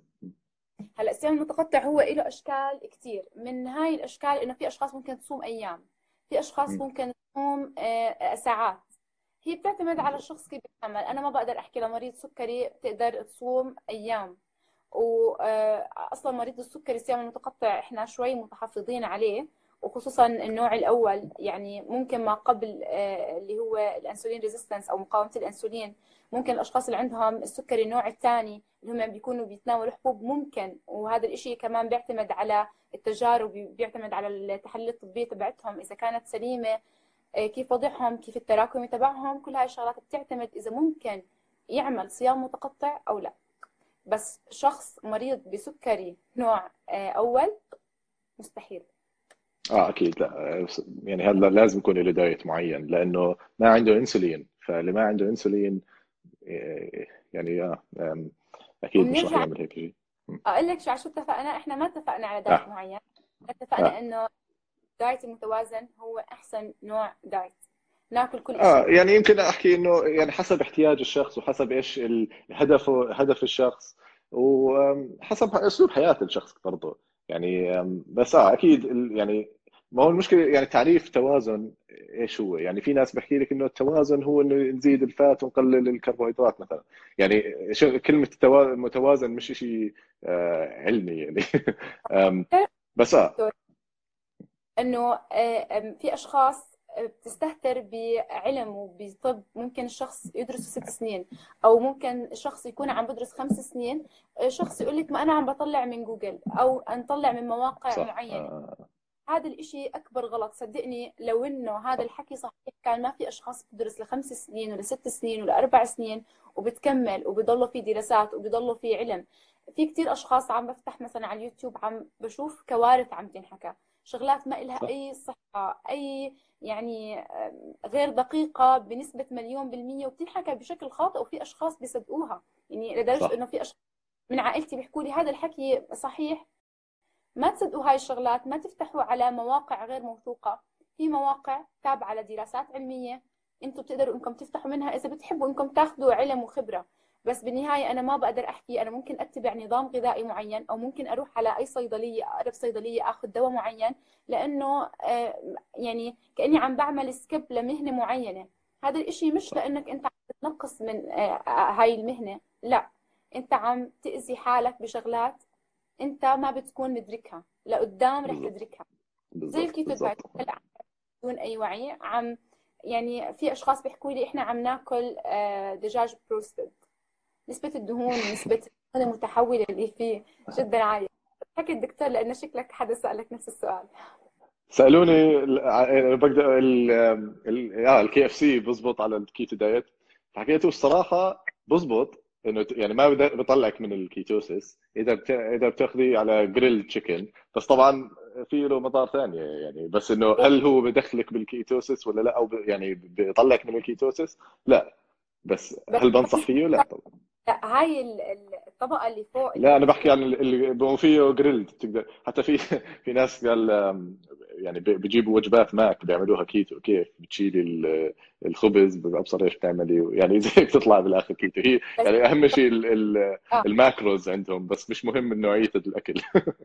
هلا الصيام المتقطع هو له أشكال كثير من هاي الأشكال إنه في أشخاص ممكن تصوم أيام في أشخاص ممكن تصوم آه، ساعات. هي بتعتمد على الشخص كيف بيتحمل أنا ما بقدر أحكي لمريض سكري بتقدر تصوم أيام. واصلا آه، مريض السكري الصيام المتقطع إحنا شوي متحفظين عليه وخصوصا النوع الأول. يعني ممكن ما قبل آه، اللي هو الأنسولين resistance أو مقاومة الأنسولين ممكن الأشخاص اللي عندهم السكري النوع الثاني اللي هم بيكونوا بيتناولوا حبوب ممكن وهذا الشيء كمان بيعتمد على التجارب بيعتمد على التحاليل الطبيه تبعتهم إذا كانت سليمة آه، كيف وضعهم كيف التراكمي تبعهم كل هاي الشغلات بتعتمد إذا ممكن يعمل صيام متقطع أو لا. بس شخص مريض بسكري نوع آه، أول مستحيل. آه أكيد. لا يعني هذا لازم يكون له دايت معين لأنه ما عنده إنسولين. فاللي ما عنده إنسولين آه، يعني آه أكيد مش راح يعمل هيك شيء. أقول لك شو عشان اتفقنا إحنا ما اتفقنا على دايت آه. معين. اتفقنا آه. إنه الدايت المتوازن هو أحسن نوع دايت. ناكل كل شيء آه يعني يمكن أحكي إنه يعني حسب احتياج الشخص وحسب إيش هدفه هدف الشخص. وحسب اسلوب حياة الشخص برضه يعني بس آه أكيد يعني ما هو المشكلة يعني تعريف توازن إيش هو؟ يعني في ناس بحكي لك إنه التوازن هو إنه نزيد الفات ونقلل الكربوهيدرات مثلا يعني كلمة متوازن مش شيء آه، علمي يعني بس آه إنه آه، في أشخاص بتستهتر بعلم وبطب ممكن الشخص يدرس ست سنين أو ممكن الشخص يكون عم بدرس خمس سنين شخص يقول لك ما أنا عم بطلع من جوجل أو نطلع من مواقع صح. معينة آه. هذا الإشي أكبر غلط. صدقني لو إنه هذا الحكي صحيح كان ما في أشخاص بتدرس لخمس سنين ولا ست سنين ولا أربع سنين وبتكمل وبيضلوا في دراسات وبيضلوا في علم. في كتير أشخاص عم بفتح مثلا على اليوتيوب عم بشوف كوارث عم تنحكى. شغلات ما إلها أي صحة أي يعني غير دقيقة بنسبة مليون بالمية وبتنحكى بشكل خاطئ وفي أشخاص بيصدقوها. يعني لدرجة إنه في أشخاص من عائلتي بيحكوا لي هذا الحكي صحيح. ما تصدقوا هاي الشغلات ما تفتحوا على مواقع غير موثوقة. في مواقع تابعة لدراسات علمية أنتم بتقدروا انكم تفتحوا منها إذا بتحبوا انكم تاخذوا علم وخبرة. بس بالنهاية أنا ما بقدر أحكي أنا ممكن أتبع نظام غذائي معين أو ممكن أروح على أي صيدلية أقرب صيدلية أخذ دواء معين لأنه آه، يعني كأني عم بعمل skip لمهنة معينة. هذا الإشي مش لأنك أنت عم تنقص من آه، هاي المهنة لا. أنت عم تأذي حالك بشغلات انت ما بتكون مدركها لقدام رح تدركها. زي الكيتو دايت بدون أي وعي عم يعني في أشخاص بيحكوا لي إحنا عم ناكل آه، دجاج broasted. نسبة الدهون نسبة الدهون المتحولة اللي فيه جدا عالية. حكي الدكتور لأنه شكلك حدا سألك نفس السؤال. سألوني بقدر ال آه ال KFC بزبط على الكيتو دايت. فحكيت الصراحة بزبط. إنه يعني ما بيطلعك من ال ketosis. إذا بت... إذا بتاخذي على grilled chicken بس طبعا في له مضار ثانية يعني. بس إنه هل هو بدخلك بال ketosis ولا لا؟ أو ب... يعني بيطلعك من ال ketosis؟ لا. بس هل بنصح فيه؟ لا طبعا. لا هاي الطبقة اللي فوق لا أنا بحكي عن اللي فيه grilled تقدر حتى في في ناس قال يعني بيجيبوا وجبات ماك بيعملوها كيتو كيف؟ بتشيلي الخبز بابصر إيش بتعملي؟ يعني زي هيك تطلع بالآخر كيتو. هي يعني أهم شيء آه. ال macros عندهم بس مش مهم نوعيه الأكل.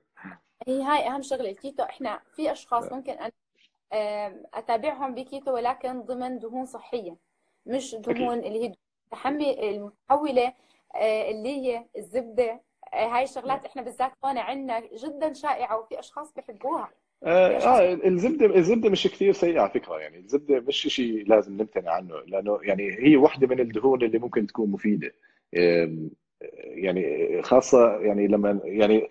هي هاي أهم شغلة الكيتو. إحنا في أشخاص ممكن ان أتابعهم بكيتو ولكن ضمن دهون صحية مش دهون اللي هي تحمي المحوله آه، اللي هي الزبدة. آه، هاي الشغلات إحنا بالذات هون عندنا جدا شائعة وفي أشخاص بحبوها. آه الزبده الزبدة مش كثير سيئة على فكرة. يعني الزبدة مش شيء لازم نمتنع عنه لأنه يعني هي واحدة من الدهون اللي ممكن تكون مفيدة. يعني خاصة يعني لما يعني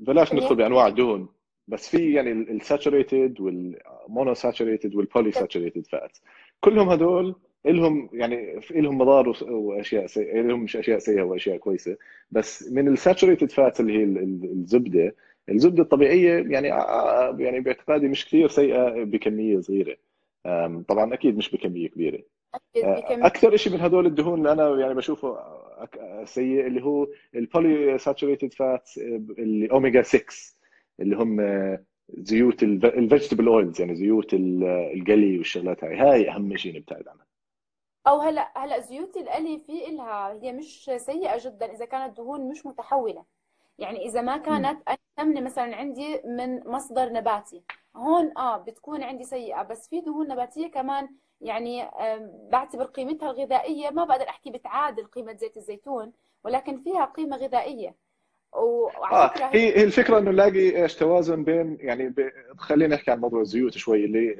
بلاش ندخل بأنواع الدهون بس في يعني ال saturated وال monounsaturated وال polyunsaturated fat كلهم هدول لهم يعني لهم مضار وأشياء سيئه لهم مش أشياء سيئة وأشياء كويسة بس من ال saturated fat اللي هي الزبدة الزبدة الطبيعية يعني يعني باعتقادي مش كثير سيئة بكمية صغيرة. طبعا أكيد مش بكمية كبيرة. أكثر شيء من هدول الدهون اللي أنا يعني بشوفه سيء اللي هو ال polyunsaturated fat اللي اوميجا 6 اللي هم زيوت ال vegetable oils يعني زيوت القلي والشغلات هاي. هاي أهم شيء نبتعد عنها. أو هلأ هلأ زيوت القلي في إلها هي مش سيئة جدا إذا كانت دهون مش متحولة. يعني إذا ما كانت السمنه مثلا عندي من مصدر نباتي. هون آه بتكون عندي سيئة بس في دهون نباتية كمان يعني بعتبر قيمتها الغذائية. ما بقدر أحكي بتعادل قيمة زيت الزيتون ولكن فيها قيمة غذائية. وعلى فكرة آه. هي الفكرة إنه نلاقي إيش توازن بين يعني ب... خلينا نحكي عن موضوع الزيوت شوي اللي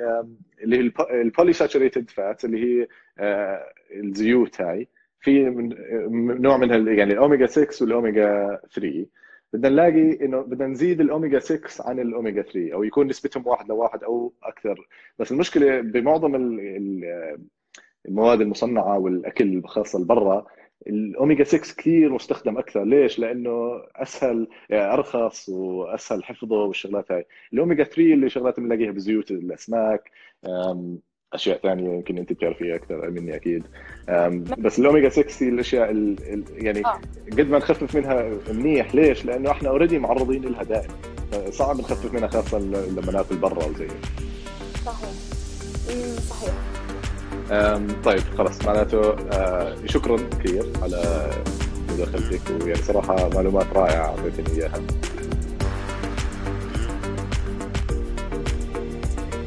اللي هي ال polyunsaturated fat اللي هي آه، الزيوت هاي. في من نوع منها يعني الاوميجا 6 والاوميجا 3 بدنا نلاقي إنه بدنا نزيد الأوميجا 6 عن الأوميجا 3 أو يكون نسبتهم واحد لواحد أو أكثر. بس المشكلة بمعظم المواد المصنعة والأكل خاصة برا الأوميجا 6 كثير مستخدم أكثر. ليش؟ لأنه أسهل أرخص وأسهل حفظه والشغلات هاي. الأوميجا 3 اللي شغلات بنلاقيها بزيوت الأسماك أشياء ثانية يمكن أنت بتعرفيها أكثر مني أكيد. بس الاوميجا 6 هي الأشياء يعني آه. قد ما نخفف منها منيح. ليش؟ لأنه إحنا already معرضين لها دائما. صعب نخفف منها خاصة لما نأكل برا وزي صحيح. صحيح. طيب خلاص. معناته آه، شكرا كثير على مداخلتك ويعني صراحة معلومات رائعة أعطيتني إياها.